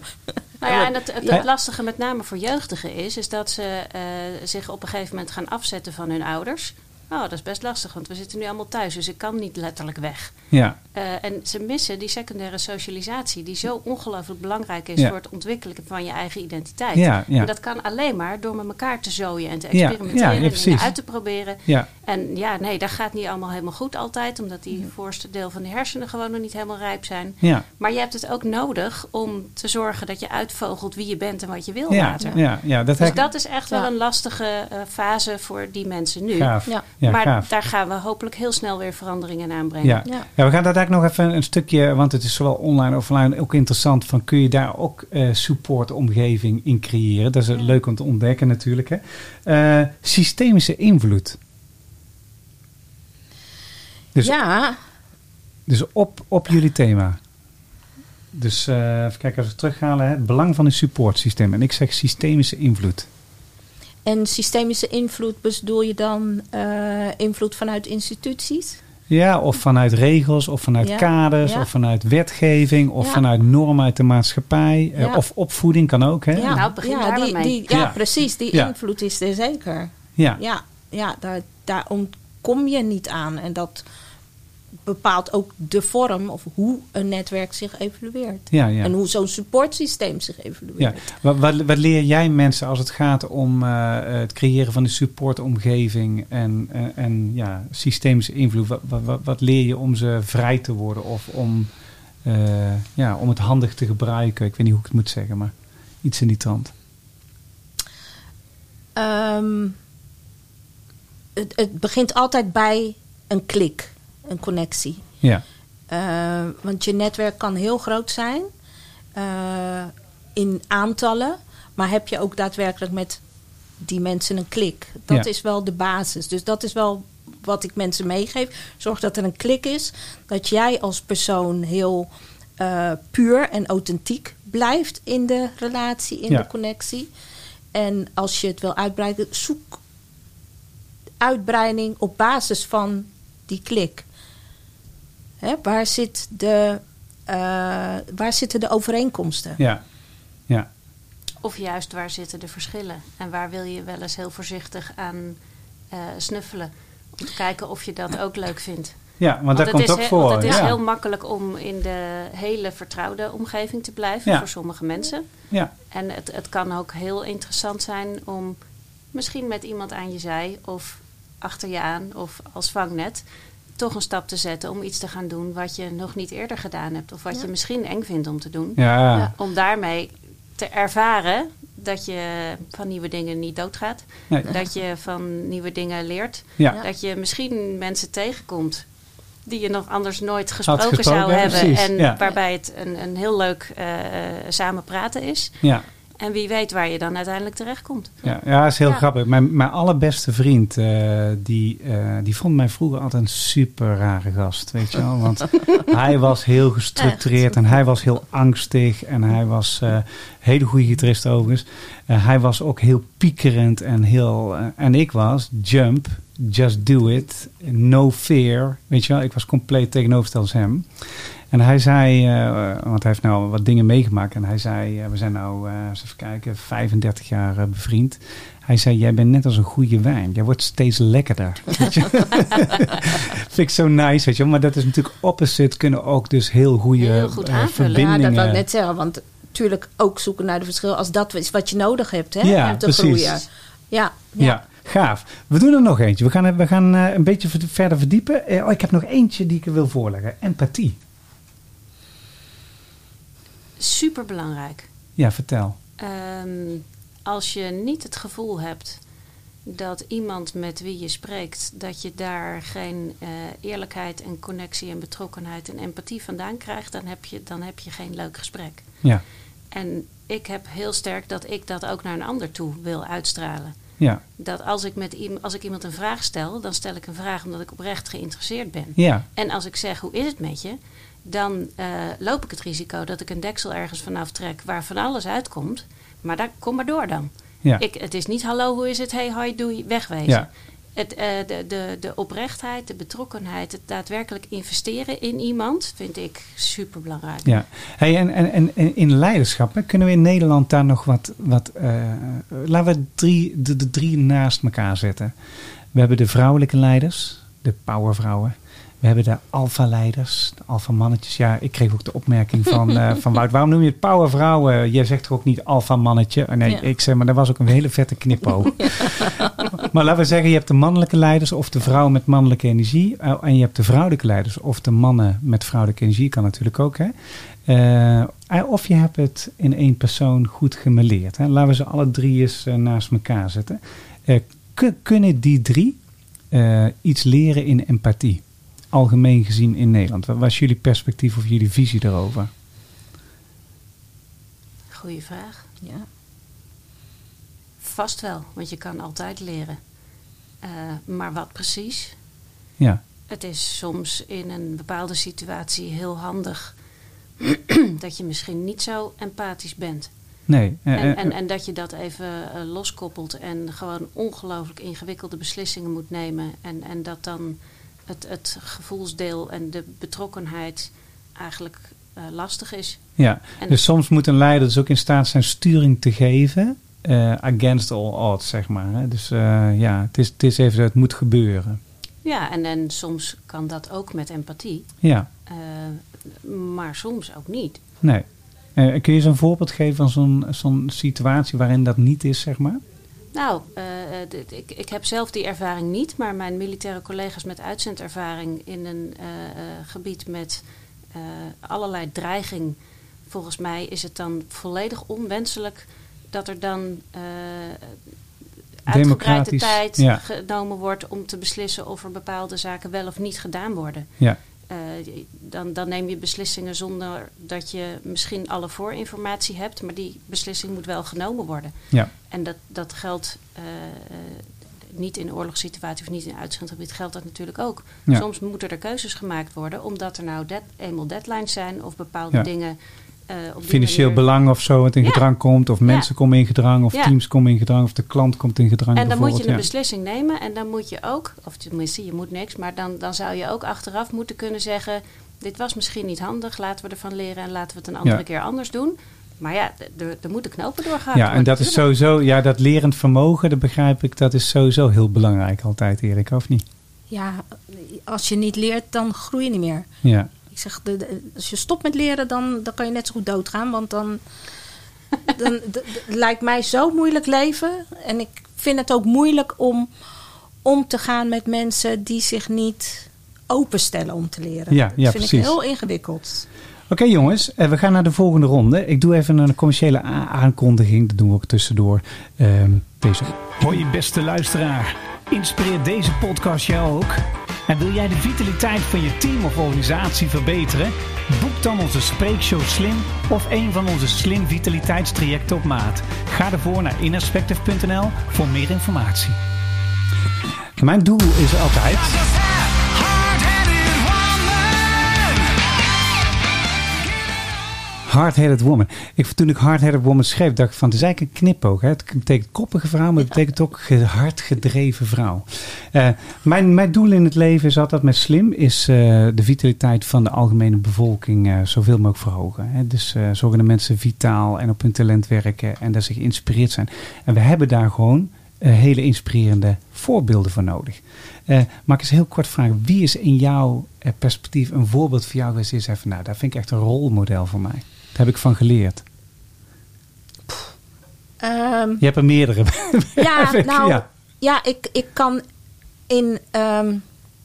Nou ja, en het, het, Ja. het lastige met name voor jeugdigen is, is dat ze eh, zich op een gegeven moment gaan afzetten van hun ouders. Oh, dat is best lastig, want we zitten nu allemaal thuis, dus ik kan niet letterlijk weg. Ja, Eh, en ze missen die secundaire socialisatie, die zo ongelooflijk belangrijk is Ja. voor het ontwikkelen van je eigen identiteit. Ja, ja. En dat kan alleen maar door met elkaar te zooien en te experimenteren ja, ja, en dingen uit te proberen. ja, En ja, nee, dat gaat niet allemaal helemaal goed altijd, omdat die voorste deel van de hersenen gewoon nog niet helemaal rijp zijn. ja. Maar je hebt het ook nodig om te zorgen dat je uitvogelt wie je bent en wat je wil Ja, later. ja, ja, dat Dus dat is echt wel een lastige eh, fase voor die mensen nu. gaaf. Ja. Ja, maar gaaf. daar gaan we hopelijk heel snel weer veranderingen in aanbrengen. Ja. Ja. ja, we gaan daar eigenlijk nog even een stukje, want het is zowel online als offline ook interessant. Van kun je daar ook eh supportomgeving in creëren? Dat is het leuk om te ontdekken natuurlijk. Hè. Eh, systemische invloed. Dus, ja, dus op, op jullie thema. Dus eh, even kijken als we terughalen. Hè. Het belang van een supportsysteem. En ik zeg systemische invloed. En systemische invloed bedoel je dan eh, invloed vanuit instituties? Ja, of vanuit regels, of vanuit Ja, kaders, ja. of vanuit wetgeving, of Ja. vanuit normen uit de maatschappij. eh, Ja. of opvoeding kan ook. Hè? Ja, Nou, begin ja, daar die, die, ja, Ja. precies. Die Ja. invloed is er zeker. Ja. Ja, ja daar, daar ontkom je niet aan. En dat bepaalt ook de vorm of hoe een netwerk zich evalueert. Ja, ja. En hoe zo'n supportsysteem zich Ja. evalueert. Wat, wat, wat leer jij mensen als het gaat om eh, het creëren van een supportomgeving en, en, en ja, systemische invloed? Wat, wat, wat, wat leer je om ze vrij te worden of om, eh, ja, om het handig te gebruiken? Ik weet niet hoe ik het moet zeggen, maar iets in die trant. Ehm, het, het begint altijd bij een klik, een connectie. Ja, Eh, want je netwerk kan heel groot zijn eh, in aantallen, maar heb je ook daadwerkelijk met die mensen een klik? Dat Ja. is wel de basis. Dus dat is wel wat ik mensen meegeef. Zorg dat er een klik is, dat jij als persoon heel eh, puur en authentiek blijft in de relatie, in Ja. de connectie. En als je het wil uitbreiden, zoek uitbreiding op basis van die klik. Hè, waar, zit de, eh, waar zitten de overeenkomsten? ja, ja, Of juist waar zitten de verschillen? En waar wil je wel eens heel voorzichtig aan eh, snuffelen? Om te kijken of je dat ook leuk vindt. ja want, dat het komt is ook he- voor. Want het is ja. heel makkelijk om in de hele vertrouwde omgeving te blijven Ja. voor sommige mensen. ja, En het, het kan ook heel interessant zijn om misschien met iemand aan je zij of achter je aan of als vangnet toch een stap te zetten om iets te gaan doen wat je nog niet eerder gedaan hebt. Of wat Ja. je misschien eng vindt om te doen. ja, Ja. Om daarmee te ervaren dat je van nieuwe dingen niet doodgaat. Nee. Dat je van nieuwe dingen leert. ja. Dat je misschien mensen tegenkomt die je nog anders nooit gesproken, gesproken, zou hebben. precies, En ja. waarbij het een, een heel leuk eh, eh, samen praten is. ja. En wie weet waar je dan uiteindelijk terechtkomt. Ja, ja, dat is heel Ja. grappig. Mijn, mijn allerbeste vriend, eh, die, eh, die vond mij vroeger altijd een super rare gast, weet je wel. Want [LAUGHS] hij was heel gestructureerd en hij was heel angstig en hij was eh, een hele goede gitarist overigens. Hij was ook heel piekerend en heel... en ik was jump, just do it, no fear, weet je wel. Ik was compleet tegenovergesteld als hem. En hij zei, eh, want hij heeft nou wat dingen meegemaakt. En hij zei, eh, we zijn nou, eh, eens even kijken, 35 jaar bevriend. Hij zei, jij bent net als een goede wijn. Jij wordt steeds lekkerder. [LAUGHS] Weet je? [LAUGHS] Vind ik zo nice, weet je. Maar dat is natuurlijk opposite. Kunnen ook dus heel goede Heel goed eh, aanvullen. Ja, verbindingen... dat wil ik net zeggen. Want natuurlijk ook zoeken naar de verschillen als dat is wat je nodig hebt hè, Ja, om te precies. groeien. Ja, Ja. ja. gaaf. We doen er nog eentje. We gaan, we gaan een beetje ver- verder verdiepen. Oh, ik heb nog eentje die ik wil voorleggen. Empathie. Super belangrijk. Ja, vertel. Ehm, als je niet het gevoel hebt dat iemand met wie je spreekt, dat je daar geen eh, eerlijkheid en connectie en betrokkenheid en empathie vandaan krijgt, dan heb je, dan heb je geen leuk gesprek. Ja, En ik heb heel sterk dat ik dat ook naar een ander toe wil uitstralen. ja, Dat als ik, met als ik iemand een vraag stel, dan stel ik een vraag omdat ik oprecht geïnteresseerd ben. ja, En als ik zeg hoe is het met je, dan eh, loop ik het risico dat ik een deksel ergens vanaf trek waar van alles uitkomt. Maar daar, kom maar door dan. ja. Ik, het is niet hallo, hoe is het? Hey, hoi, doei, wegwezen. Ja. Het, eh, de, de, de oprechtheid, de betrokkenheid, het daadwerkelijk investeren in iemand, vind ik super belangrijk. Ja, hey, en, en, en in leiderschap, hè, kunnen we in Nederland daar nog wat. wat eh, laten we drie, de, de drie naast elkaar zetten. We hebben de vrouwelijke leiders, de powervrouwen. We hebben de alfa-leiders, de alfa-mannetjes. Ja, ik kreeg ook de opmerking van, [LAUGHS] eh, van Wout, waarom noem je het powervrouwen? Jij zegt toch ook niet alfa-mannetje? Oh, nee, Ja. ik zeg maar, dat was ook een hele vette knippo. [LAUGHS] maar laten we zeggen, je hebt de mannelijke leiders of de vrouwen met mannelijke energie. eh, en je hebt de vrouwelijke leiders of de mannen met vrouwelijke energie, kan natuurlijk ook. Hè? Eh, of je hebt het in één persoon goed gemeleerd. Hè? Laten we ze alle drie eens eh, naast elkaar zetten. Eh, kun- kunnen die drie eh, iets leren in empathie? Algemeen gezien in Nederland. Wat was jullie perspectief of jullie visie daarover? Goeie vraag. Ja. Vast wel, want je kan altijd leren. Eh, maar wat precies? Ja, Het is soms in een bepaalde situatie heel handig [CLEARS THROAT] dat je misschien niet zo empathisch bent. Nee. eh, En, eh, en, en dat je dat even eh, loskoppelt en gewoon ongelooflijk ingewikkelde beslissingen moet nemen. En, en dat dan het, het gevoelsdeel en de betrokkenheid eigenlijk lastig is. ja. En Dus soms moet een leider dus ook in staat zijn sturing te geven. against all odds, zeg maar. Hè? Dus ja, het is, het is even, het moet gebeuren. ja, en, en soms kan dat ook met empathie, Ja, maar soms ook niet. nee. Eh, kun je zo'n voorbeeld geven van zo'n zo'n situatie waarin dat niet is, zeg maar? Nou, eh, eh, dit- ik, ik heb zelf die ervaring niet, maar mijn militaire collega's met uitzendervaring in een gebied met allerlei dreiging. Volgens mij is het dan volledig onwenselijk dat er dan uitgebreide tijd ja. genomen wordt om te beslissen of er bepaalde zaken wel of niet gedaan worden. Ja, dan, dan neem je beslissingen zonder dat je misschien alle voorinformatie hebt, maar die beslissing moet wel genomen worden. ja, En dat, dat geldt eh, eh, niet in oorlogssituatie of niet in uitzendgebied, geldt dat natuurlijk ook. Ja. Soms moeten er keuzes gemaakt worden, omdat er nou dead, eenmaal deadlines zijn of bepaalde Ja. dingen. Eh, financieel manier- belang of zo wat in Ja. gedrang komt. Of mensen komen in gedrang. Of Ja. teams komen in gedrang. Of de klant komt in gedrang. En dan moet je een beslissing nemen en dan moet je ook, of tenminste je moet niks, maar dan, dan zou je ook achteraf moeten kunnen zeggen, dit was misschien niet handig, laten we ervan leren en laten we het een andere Ja. keer anders doen. Maar ja, er er moeten knopen doorgaan. Ja, en dat is sowieso, ja, dat lerend vermogen, dat begrijp ik, dat is sowieso heel belangrijk altijd, Erik, of niet? ja, als je niet leert, dan groei je niet meer. Ja, zeg, de, de- als je stopt met leren, dan, dan kan je net zo goed doodgaan. Want dan, dan [LAUGHS] lijkt mij zo moeilijk leven. En ik vind het ook moeilijk om om te gaan met mensen die zich niet openstellen om te leren. Ja, dat ja, vind ik precies. heel ingewikkeld. Oké jongens, eh, we gaan naar de volgende ronde. Ik doe even een commerciële aankondiging, dat doen we ook tussendoor. Ehm, deze. Hoi beste luisteraar. Inspireert deze podcast jou ook? En wil jij de vitaliteit van je team of organisatie verbeteren? Boek dan onze Spreekshow Slim of een van onze Slim Vitaliteitstrajecten op maat. Ga ervoor naar innerspective.nl voor meer informatie. Mijn doel is altijd... Hard-headed woman. Ik, toen ik hard-headed woman schreef, dacht ik van, het is eigenlijk een knipoog. Hè? Het betekent koppige vrouw, maar het betekent ook hard gedreven vrouw. Eh, mijn, mijn doel in het leven is altijd met slim, is eh, de vitaliteit van de algemene bevolking eh, zoveel mogelijk verhogen. Hè? Dus zorgen dat mensen vitaal en op hun talent werken en dat ze geïnspireerd zijn. En we hebben daar gewoon hele inspirerende voorbeelden voor nodig. Eh mag ik eens heel kort vragen, wie is in jouw perspectief een voorbeeld voor jou geweest? van, nou, daar vind ik echt een rolmodel voor mij. Heb ik van geleerd. Ehm, Je hebt er meerdere. [LAUGHS] ja, nou, ja. ja, ik, ik kan in, ehm,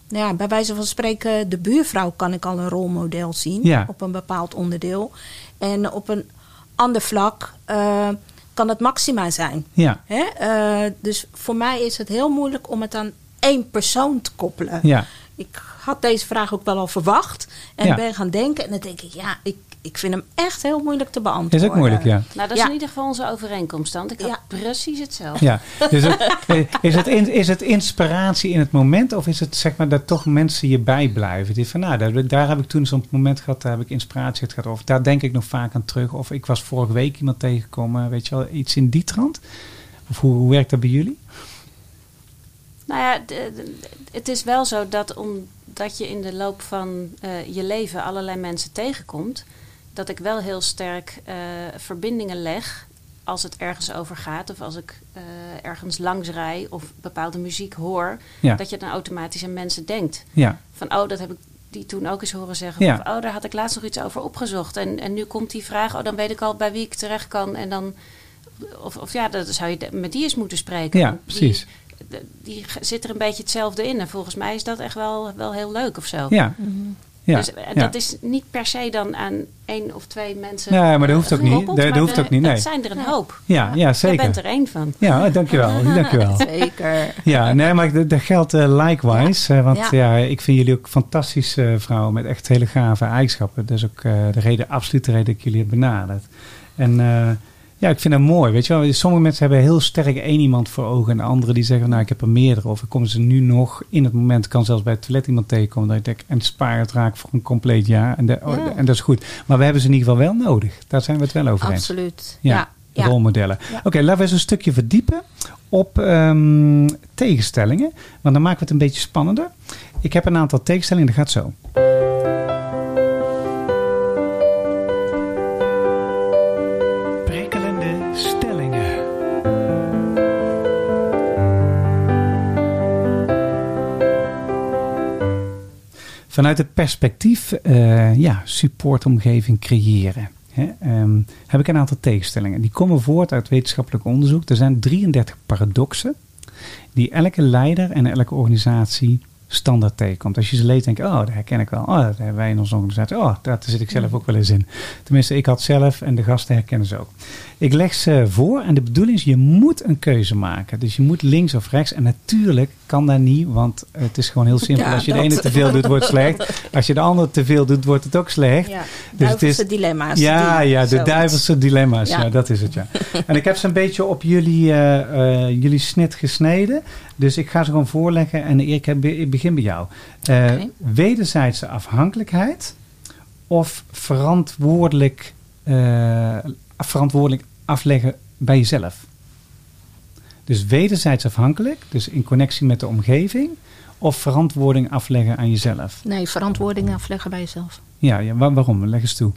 nou ja, bij wijze van spreken, de buurvrouw kan ik al een rolmodel zien Ja. op een bepaald onderdeel. En op een ander vlak eh, kan het Maxima zijn. Ja, Hè? Eh, dus voor mij is het heel moeilijk om het aan één persoon te koppelen. ja, Ik had deze vraag ook wel al verwacht en Ja. ben gaan denken. En dan denk ik, ja, ik, ik vind hem echt heel moeilijk te beantwoorden. is ook moeilijk, ja. Nou, dat is Ja. in ieder geval onze overeenkomst dan. Ik had Ja. precies hetzelfde. Ja, [LAUGHS] dus het, is, het in- is het inspiratie in het moment of is het zeg maar dat toch mensen je bijblijven? Die van, nou, daar, daar heb ik toen zo'n moment gehad, daar heb ik inspiratie uit gehad. Of daar denk ik nog vaak aan terug. Of ik was vorige week iemand tegengekomen, weet je wel, iets in die trant. Of hoe, hoe werkt dat bij jullie? Nou ja, het is wel zo dat omdat je in de loop van eh, je leven allerlei mensen tegenkomt, dat ik wel heel sterk eh, verbindingen leg als het ergens over gaat of als ik eh, ergens langs rij of bepaalde muziek hoor, Ja. dat je dan automatisch aan mensen denkt. Ja, Van oh, dat heb ik die toen ook eens horen zeggen. Ja. Of, oh, daar had ik laatst nog iets over opgezocht. En, en nu komt die vraag, oh, dan weet ik al bij wie ik terecht kan. En dan, of, of ja, dan zou je met die eens moeten spreken. Ja, precies. Die, die zit er een beetje hetzelfde in. En volgens mij is dat echt wel, wel heel leuk of zo. ja. Ja. dus eh, ja. dat is niet per se dan aan één of twee mensen. Nee, maar dat hoeft ook niet. Dat- hoeft ook niet, nee. Dat zijn er een hoop. Ja, ja, zeker. bent er één van. Ja, dankjewel. [LAUGHS] dankjewel. Zeker. Ja, nee, maar dat, dat geldt eh, likewise. eh, want ja. Ja. ik vind jullie ook fantastische vrouwen met echt hele gave eigenschappen. Dat is ook eh, de reden, absoluut de reden dat ik jullie heb benaderd. En eh, ja, ik vind dat mooi. Weet je wel, sommige mensen hebben heel sterk één iemand voor ogen. En de anderen die zeggen, nou, ik heb er meerdere. Of ik kom ze nu nog in het moment, kan zelfs bij het toilet iemand tegenkomen. Dat ik denk, en spaar het raak voor een compleet jaar. En, de- oh, Ja. en dat is goed. Maar we hebben ze in ieder geval wel nodig. Daar zijn we het wel over eens. Absoluut. Ja, Ja. ja. rolmodellen. Oké, laten we eens een stukje verdiepen op ehm, tegenstellingen. Want dan maken we het een beetje spannender. Ik heb een aantal tegenstellingen, dat gaat zo. Vanuit het perspectief eh, ja, supportomgeving creëren. Hè, ehm, heb ik een aantal tegenstellingen. Die komen voort uit wetenschappelijk onderzoek. Er zijn 33 paradoxen die elke leider en elke organisatie standaard tegenkomt. Als je ze leest, denk je, oh, dat herken ik wel. Oh, dat hebben wij in onze organisatie. Oh, daar zit ik zelf ook wel eens in. Tenminste, ik had zelf en de gasten herkennen ze ook. Ik leg ze voor en de bedoeling is, je moet een keuze maken. Dus je moet links of rechts. En natuurlijk kan dat niet, want het is gewoon heel simpel. Ja, Als je de ene te veel doet, wordt het slecht. Als je de andere te veel doet, wordt het ook slecht. Ja, Dus het is- dilemma's. Ja, die- ja, de duivelse dilemma's. Ja. Ja. dat is het, ja. en ik heb ze een beetje op jullie, eh, eh, jullie snit gesneden. Dus ik ga ze gewoon voorleggen. En Erik, ik be- ik begin bij jou. Eh. Wederzijdse afhankelijkheid of verantwoordelijk, verantwoordelijk afleggen bij jezelf? Dus wederzijds afhankelijk, dus in connectie met de omgeving, of verantwoording afleggen aan jezelf? Nee, verantwoording afleggen bij jezelf. Ja, ja wa- waarom? Leg eens toe.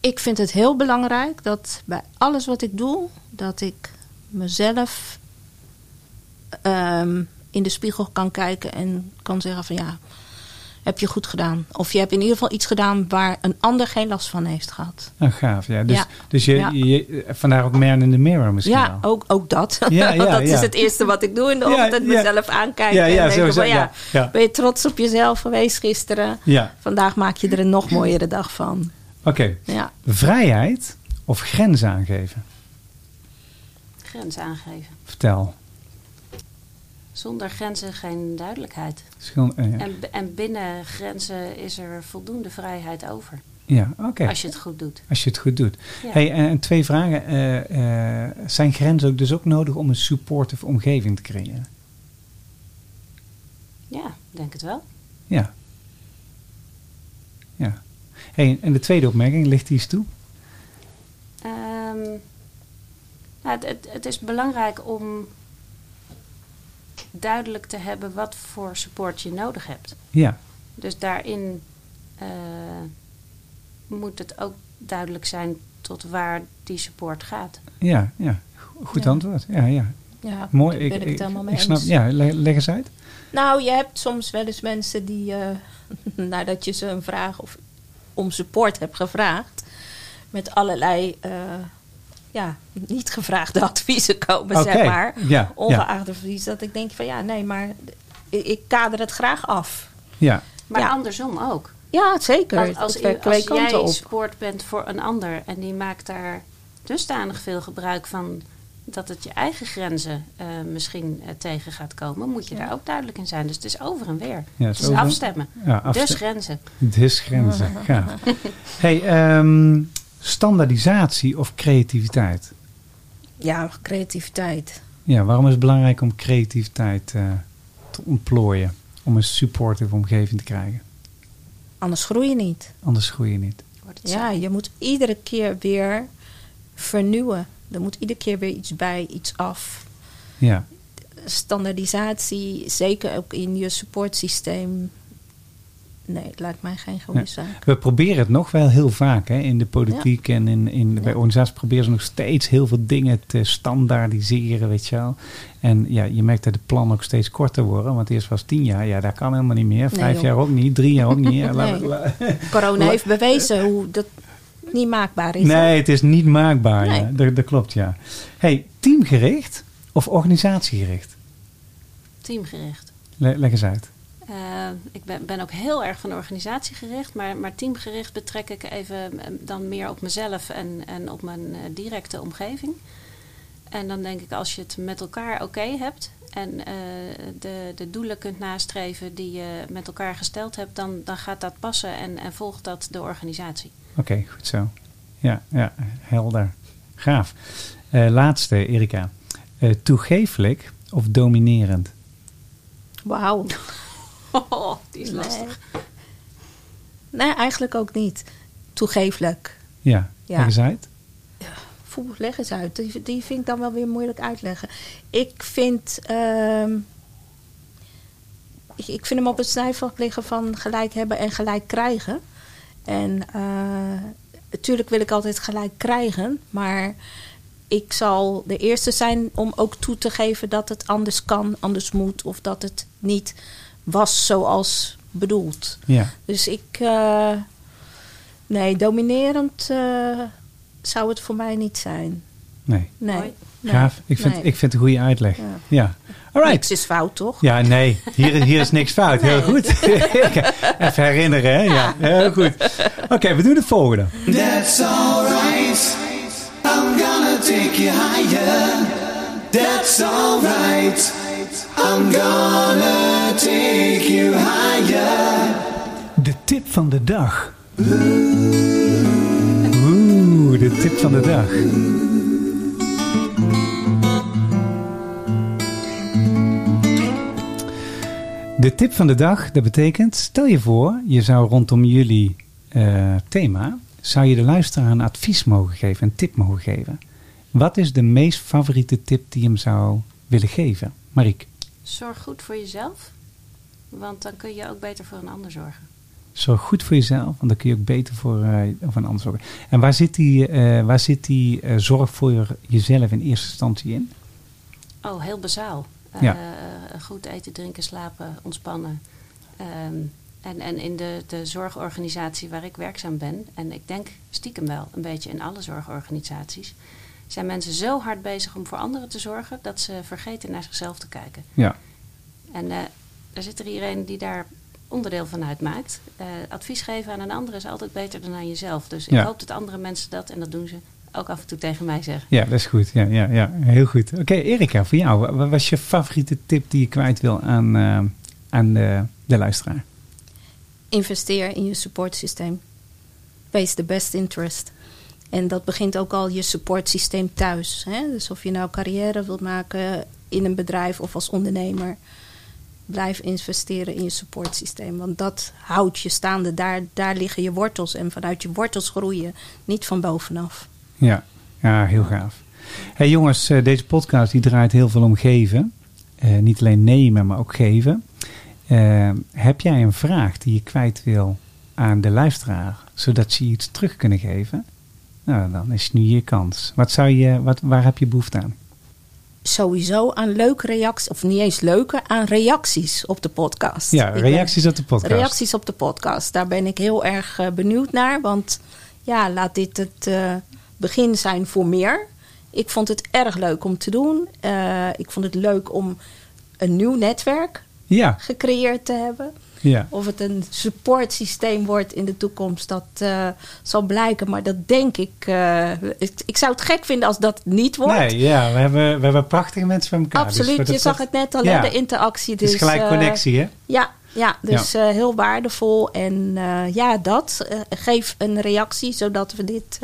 Ik vind het heel belangrijk dat bij alles wat ik doe, dat ik mezelf ehm, in de spiegel kan kijken en kan zeggen van ja, heb je goed gedaan. Of je hebt in ieder geval iets gedaan waar een ander geen last van heeft gehad. Ah, gaaf, ja. Dus, Ja. dus je, Ja. je, vandaar ook man in the mirror misschien Ja, wel. ook, ook dat. Ja, [LAUGHS] dat is het eerste wat ik doe in de ochtend. Mezelf aankijken en denken sowieso, van, ja, ben je trots op jezelf geweest gisteren? Vandaag maak je er een nog mooiere dag van. oké. Ja, Vrijheid of grenzen aangeven? Grens aangeven. Vertel. Zonder grenzen geen duidelijkheid. Schil- eh, ja. En, en binnen grenzen is er voldoende vrijheid over. ja, oké. Als je het goed doet. Als je het goed doet. Ja. Hey, en, en twee vragen. Eh, eh, zijn grenzen ook dus ook nodig om een supportive omgeving te creëren? Ja, denk het wel. Ja. Ja. Hey, en de tweede opmerking, ligt die eens toe? Nou, het, het, het is belangrijk om duidelijk te hebben wat voor support je nodig hebt. Ja. Dus daarin eh, moet het ook duidelijk zijn tot waar die support gaat. Ja, ja. Go- Goed Ja. antwoord. Ja, ja. ja Mooi. daar ben ik, het helemaal mee ik snap, eens. ja, leg, leg eens uit. Nou, je hebt soms wel eens mensen die, eh, [LAUGHS] nadat je ze een vraag of om support hebt gevraagd, met allerlei eh, ja, niet gevraagde [LAUGHS] adviezen komen, zeg maar. ja, ja. Ongeacht advies, dat ik denk van ja, nee, maar ik, ik kader het graag af. Ja, Maar Ja. andersom ook. Ja, zeker. Als, als, jij op. support bent voor een ander en die maakt daar dusdanig veel gebruik van dat het je eigen grenzen eh, misschien eh, tegen gaat komen, moet je Ja. daar ook duidelijk in zijn. Dus het is over en weer. Ja, het is over- afstemmen. ja afste- Dus grenzen. Dus grenzen. [LAUGHS] Gaaf. Hey, ehm, standaardisatie of creativiteit? Ja, creativiteit. Ja, waarom is het belangrijk om creativiteit eh, te ontplooien? Om een supportive omgeving te krijgen. Anders groei je niet. Anders groei je niet. Ja, je moet iedere keer weer vernieuwen. Er moet iedere keer weer iets bij, iets af. Ja, standaardisatie, zeker ook in je supportsysteem. Nee, het lijkt mij geen goede Ja. zaak. We proberen het nog wel heel vaak hè, in de politiek en in, in, bij organisaties proberen ze nog steeds heel veel dingen te standaardiseren, weet je wel. En ja, je merkt dat de plannen ook steeds korter worden, want eerst was tien jaar, ja, dat kan helemaal niet meer. Vijf jaar ook niet, drie jaar ook niet. Ja, [LAUGHS] Nee. Corona [LAUGHS] heeft bewezen hoe dat niet maakbaar is. nee, het is niet maakbaar. Ja. Dat, dat klopt, ja. Hey, teamgericht of organisatiegericht? Teamgericht. Le- leg eens uit. Eh, ik ben, ben ook heel erg van organisatiegericht, maar, maar teamgericht betrek ik even eh, dan meer op mezelf en, en op mijn eh, directe omgeving. En dan denk ik, als je het met elkaar oké hebt en eh, de, de doelen kunt nastreven die je met elkaar gesteld hebt, dan, dan gaat dat passen en, en volgt dat de organisatie. Oké, goed zo. Ja, ja, helder. Gaaf. Eh, laatste, Erika. Eh, toegeeflijk of dominerend? Wauw. Oh, die is Nee. lastig. Nee, eigenlijk ook niet. Toegeeflijk. Ja, Ja. leg eens uit. Poeh, leg eens uit. Die, die vind ik dan wel weer moeilijk uitleggen. Ik vind, ehm, ik, ik vind hem op het snijvlak liggen van gelijk hebben en gelijk krijgen. En eh, natuurlijk wil ik altijd gelijk krijgen, maar ik zal de eerste zijn om ook toe te geven dat het anders kan, anders moet, of dat het niet was zoals bedoeld. Ja, Dus ik. eh, nee, dominerend eh, zou het voor mij niet zijn. nee. Nee. Mooi. nee, Gaaf. Ik vind, nee. ik vind het een goede uitleg. Ja. Ja. Alright. Niks is fout, toch? Ja, nee. Hier, hier is niks fout. Heel goed. [LAUGHS] [LAUGHS] Even herinneren, hè? Ja, heel goed. Oké, we doen het volgende. That's alright. I'm gonna take you higher. That's alright. I'm gonna take you higher. De tip van de dag. Oeh, de tip van de dag. De tip van de dag, dat betekent, stel je voor, je zou rondom jullie eh, thema, zou je de luisteraar een advies mogen geven, een tip mogen geven. Wat is de meest favoriete tip die je hem zou willen geven? Mariek, Zorg goed voor jezelf, want dan kun je ook beter voor een ander zorgen. zorg goed voor jezelf, want dan kun je ook beter voor, eh voor een ander zorgen. En waar zit die, eh, waar zit die eh, zorg voor jezelf in eerste instantie in? Oh, heel bazaal. Ja. goed eten, drinken, slapen, ontspannen. Ehm, en, en in de, de zorgorganisatie waar ik werkzaam ben, en ik denk stiekem wel een beetje in alle zorgorganisaties, zijn mensen zo hard bezig om voor anderen te zorgen dat ze vergeten naar zichzelf te kijken. Ja, En eh er zit er iedereen die daar onderdeel van uitmaakt. Eh, advies geven aan een ander is altijd beter dan aan jezelf. Dus ik Ja. hoop dat andere mensen dat, en dat doen ze, ook af en toe tegen mij zeggen. ja dat is goed. Ja, ja, ja heel goed. Oké, Erika, voor jou, wat was je favoriete tip die je kwijt wil aan, eh, aan de, de luisteraar? Investeer in je supportsysteem. Wees de best interest. En dat begint ook al je supportsysteem thuis. Hè? Dus of je nou carrière wilt maken in een bedrijf of als ondernemer. Blijf investeren in je supportsysteem. Want dat houdt je staande. Daar, daar liggen je wortels. En vanuit je wortels groeien. Niet van bovenaf. Ja, ja heel gaaf. Hey jongens, eh, deze podcast die draait heel veel om geven. Eh, niet alleen nemen, maar ook geven. Eh, heb jij een vraag die je kwijt wil aan de luisteraar, zodat ze iets terug kunnen geven? Nou, dan is nu je kans. Wat zou je, wat, waar heb je behoefte aan? Sowieso aan leuke reacties. Of niet eens leuke, aan reacties op de podcast. Ja, Ik ben- reacties op de podcast. Reacties op de podcast. Daar ben ik heel erg eh, benieuwd naar. Want ja, laat dit het eh, begin zijn voor meer. Ik vond het erg leuk om te doen. Eh, ik vond het leuk om een nieuw netwerk Ja, gecreëerd te hebben. Ja. Of het een supportsysteem wordt in de toekomst, dat eh, zal blijken. Maar dat denk ik, eh, ik. Ik zou het gek vinden als dat niet wordt. Nee, ja, we hebben, we hebben prachtige mensen bij elkaar. Dus Absoluut, je zag het net al, Ja. de interactie. Het Dus, is gelijk eh, connectie, hè? Ja, ja dus heel waardevol. En ja, dat. eh, geef een reactie, zodat we dit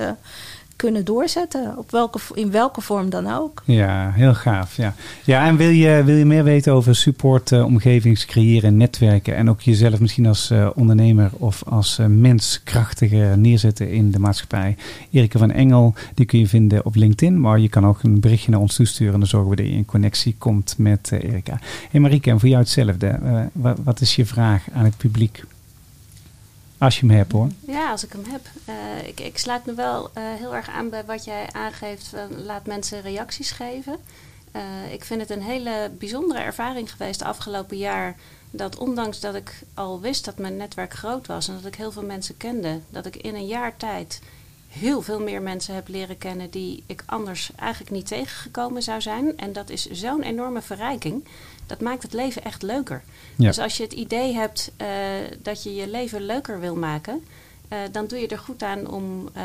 kunnen doorzetten. Op welke, in welke vorm dan ook. Ja, heel gaaf. Ja, ja en wil je, wil je meer weten over support, uh, omgevings creëren, netwerken en ook jezelf misschien als uh, ondernemer of als uh, mens krachtiger neerzetten in de maatschappij? Erika van Engel, die kun je vinden op LinkedIn, maar je kan ook een berichtje naar ons toesturen en dan zorgen we dat je in connectie komt met Erika. Hey Marike, en voor jou hetzelfde. Wat is je vraag aan het publiek? Als je hem hebt hoor. Ja, als ik hem heb. Uh, ik, ik, sluit me wel uh, heel erg aan bij wat jij aangeeft. Van laat mensen reacties geven. Uh, ik vind het een hele bijzondere ervaring geweest de afgelopen jaar. Dat ondanks dat ik al wist dat mijn netwerk groot was en dat ik heel veel mensen kende, dat ik in een jaar tijd heel veel meer mensen heb leren kennen die ik anders eigenlijk niet tegengekomen zou zijn. En dat is zo'n enorme verrijking. Dat maakt het leven echt leuker. Dus als je het idee hebt uh, dat je je leven leuker wil maken, uh, dan doe je er goed aan om uh,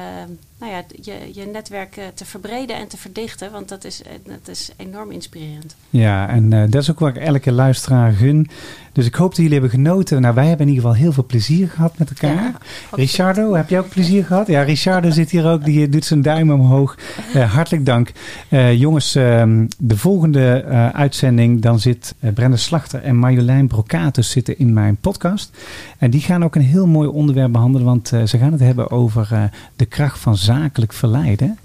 nou ja, je, je netwerk te verbreden en te verdichten. Want dat is, dat is enorm inspirerend. Ja, en dat is ook wat ik elke luisteraar gun. Dus ik hoop dat jullie hebben genoten. Nou, wij hebben in ieder geval heel veel plezier gehad met elkaar. Ja, Richardo, heb jij ook plezier gehad? Ja, Richardo zit hier ook. Die doet zijn duim omhoog. Uh, [LAUGHS] hartelijk dank. Uh, jongens, uh, de volgende uitzending, dan zit Brenda Slachter en Marjolein Brocatus zitten in mijn podcast. En die gaan ook een heel mooi onderwerp behandelen. Want ze gaan het hebben over de kracht van zakelijk verleiden.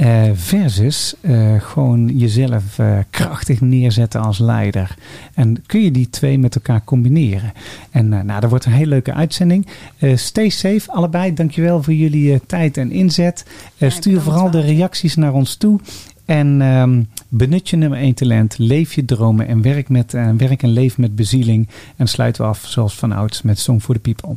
Uh, versus uh, gewoon jezelf uh, krachtig neerzetten als leider. En kun je die twee met elkaar combineren? En nou, dat wordt een hele leuke uitzending. stay safe, allebei. Dankjewel voor jullie tijd en inzet. stuur vooral de reacties naar ons toe. En um, benut je nummer 1 talent, leef je dromen en werk, met, werk en leef met bezieling. En sluiten we af zoals vanouds met Song for the People.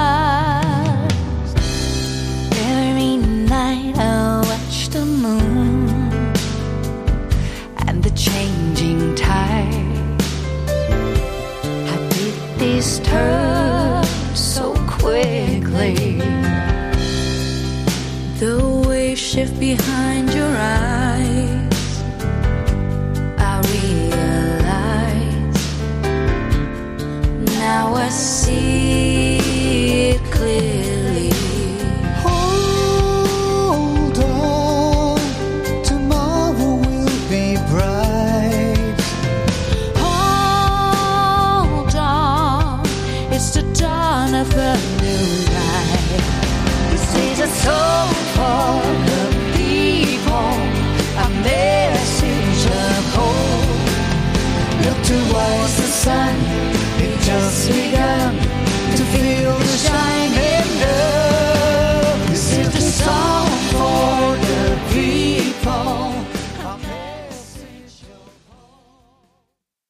Behind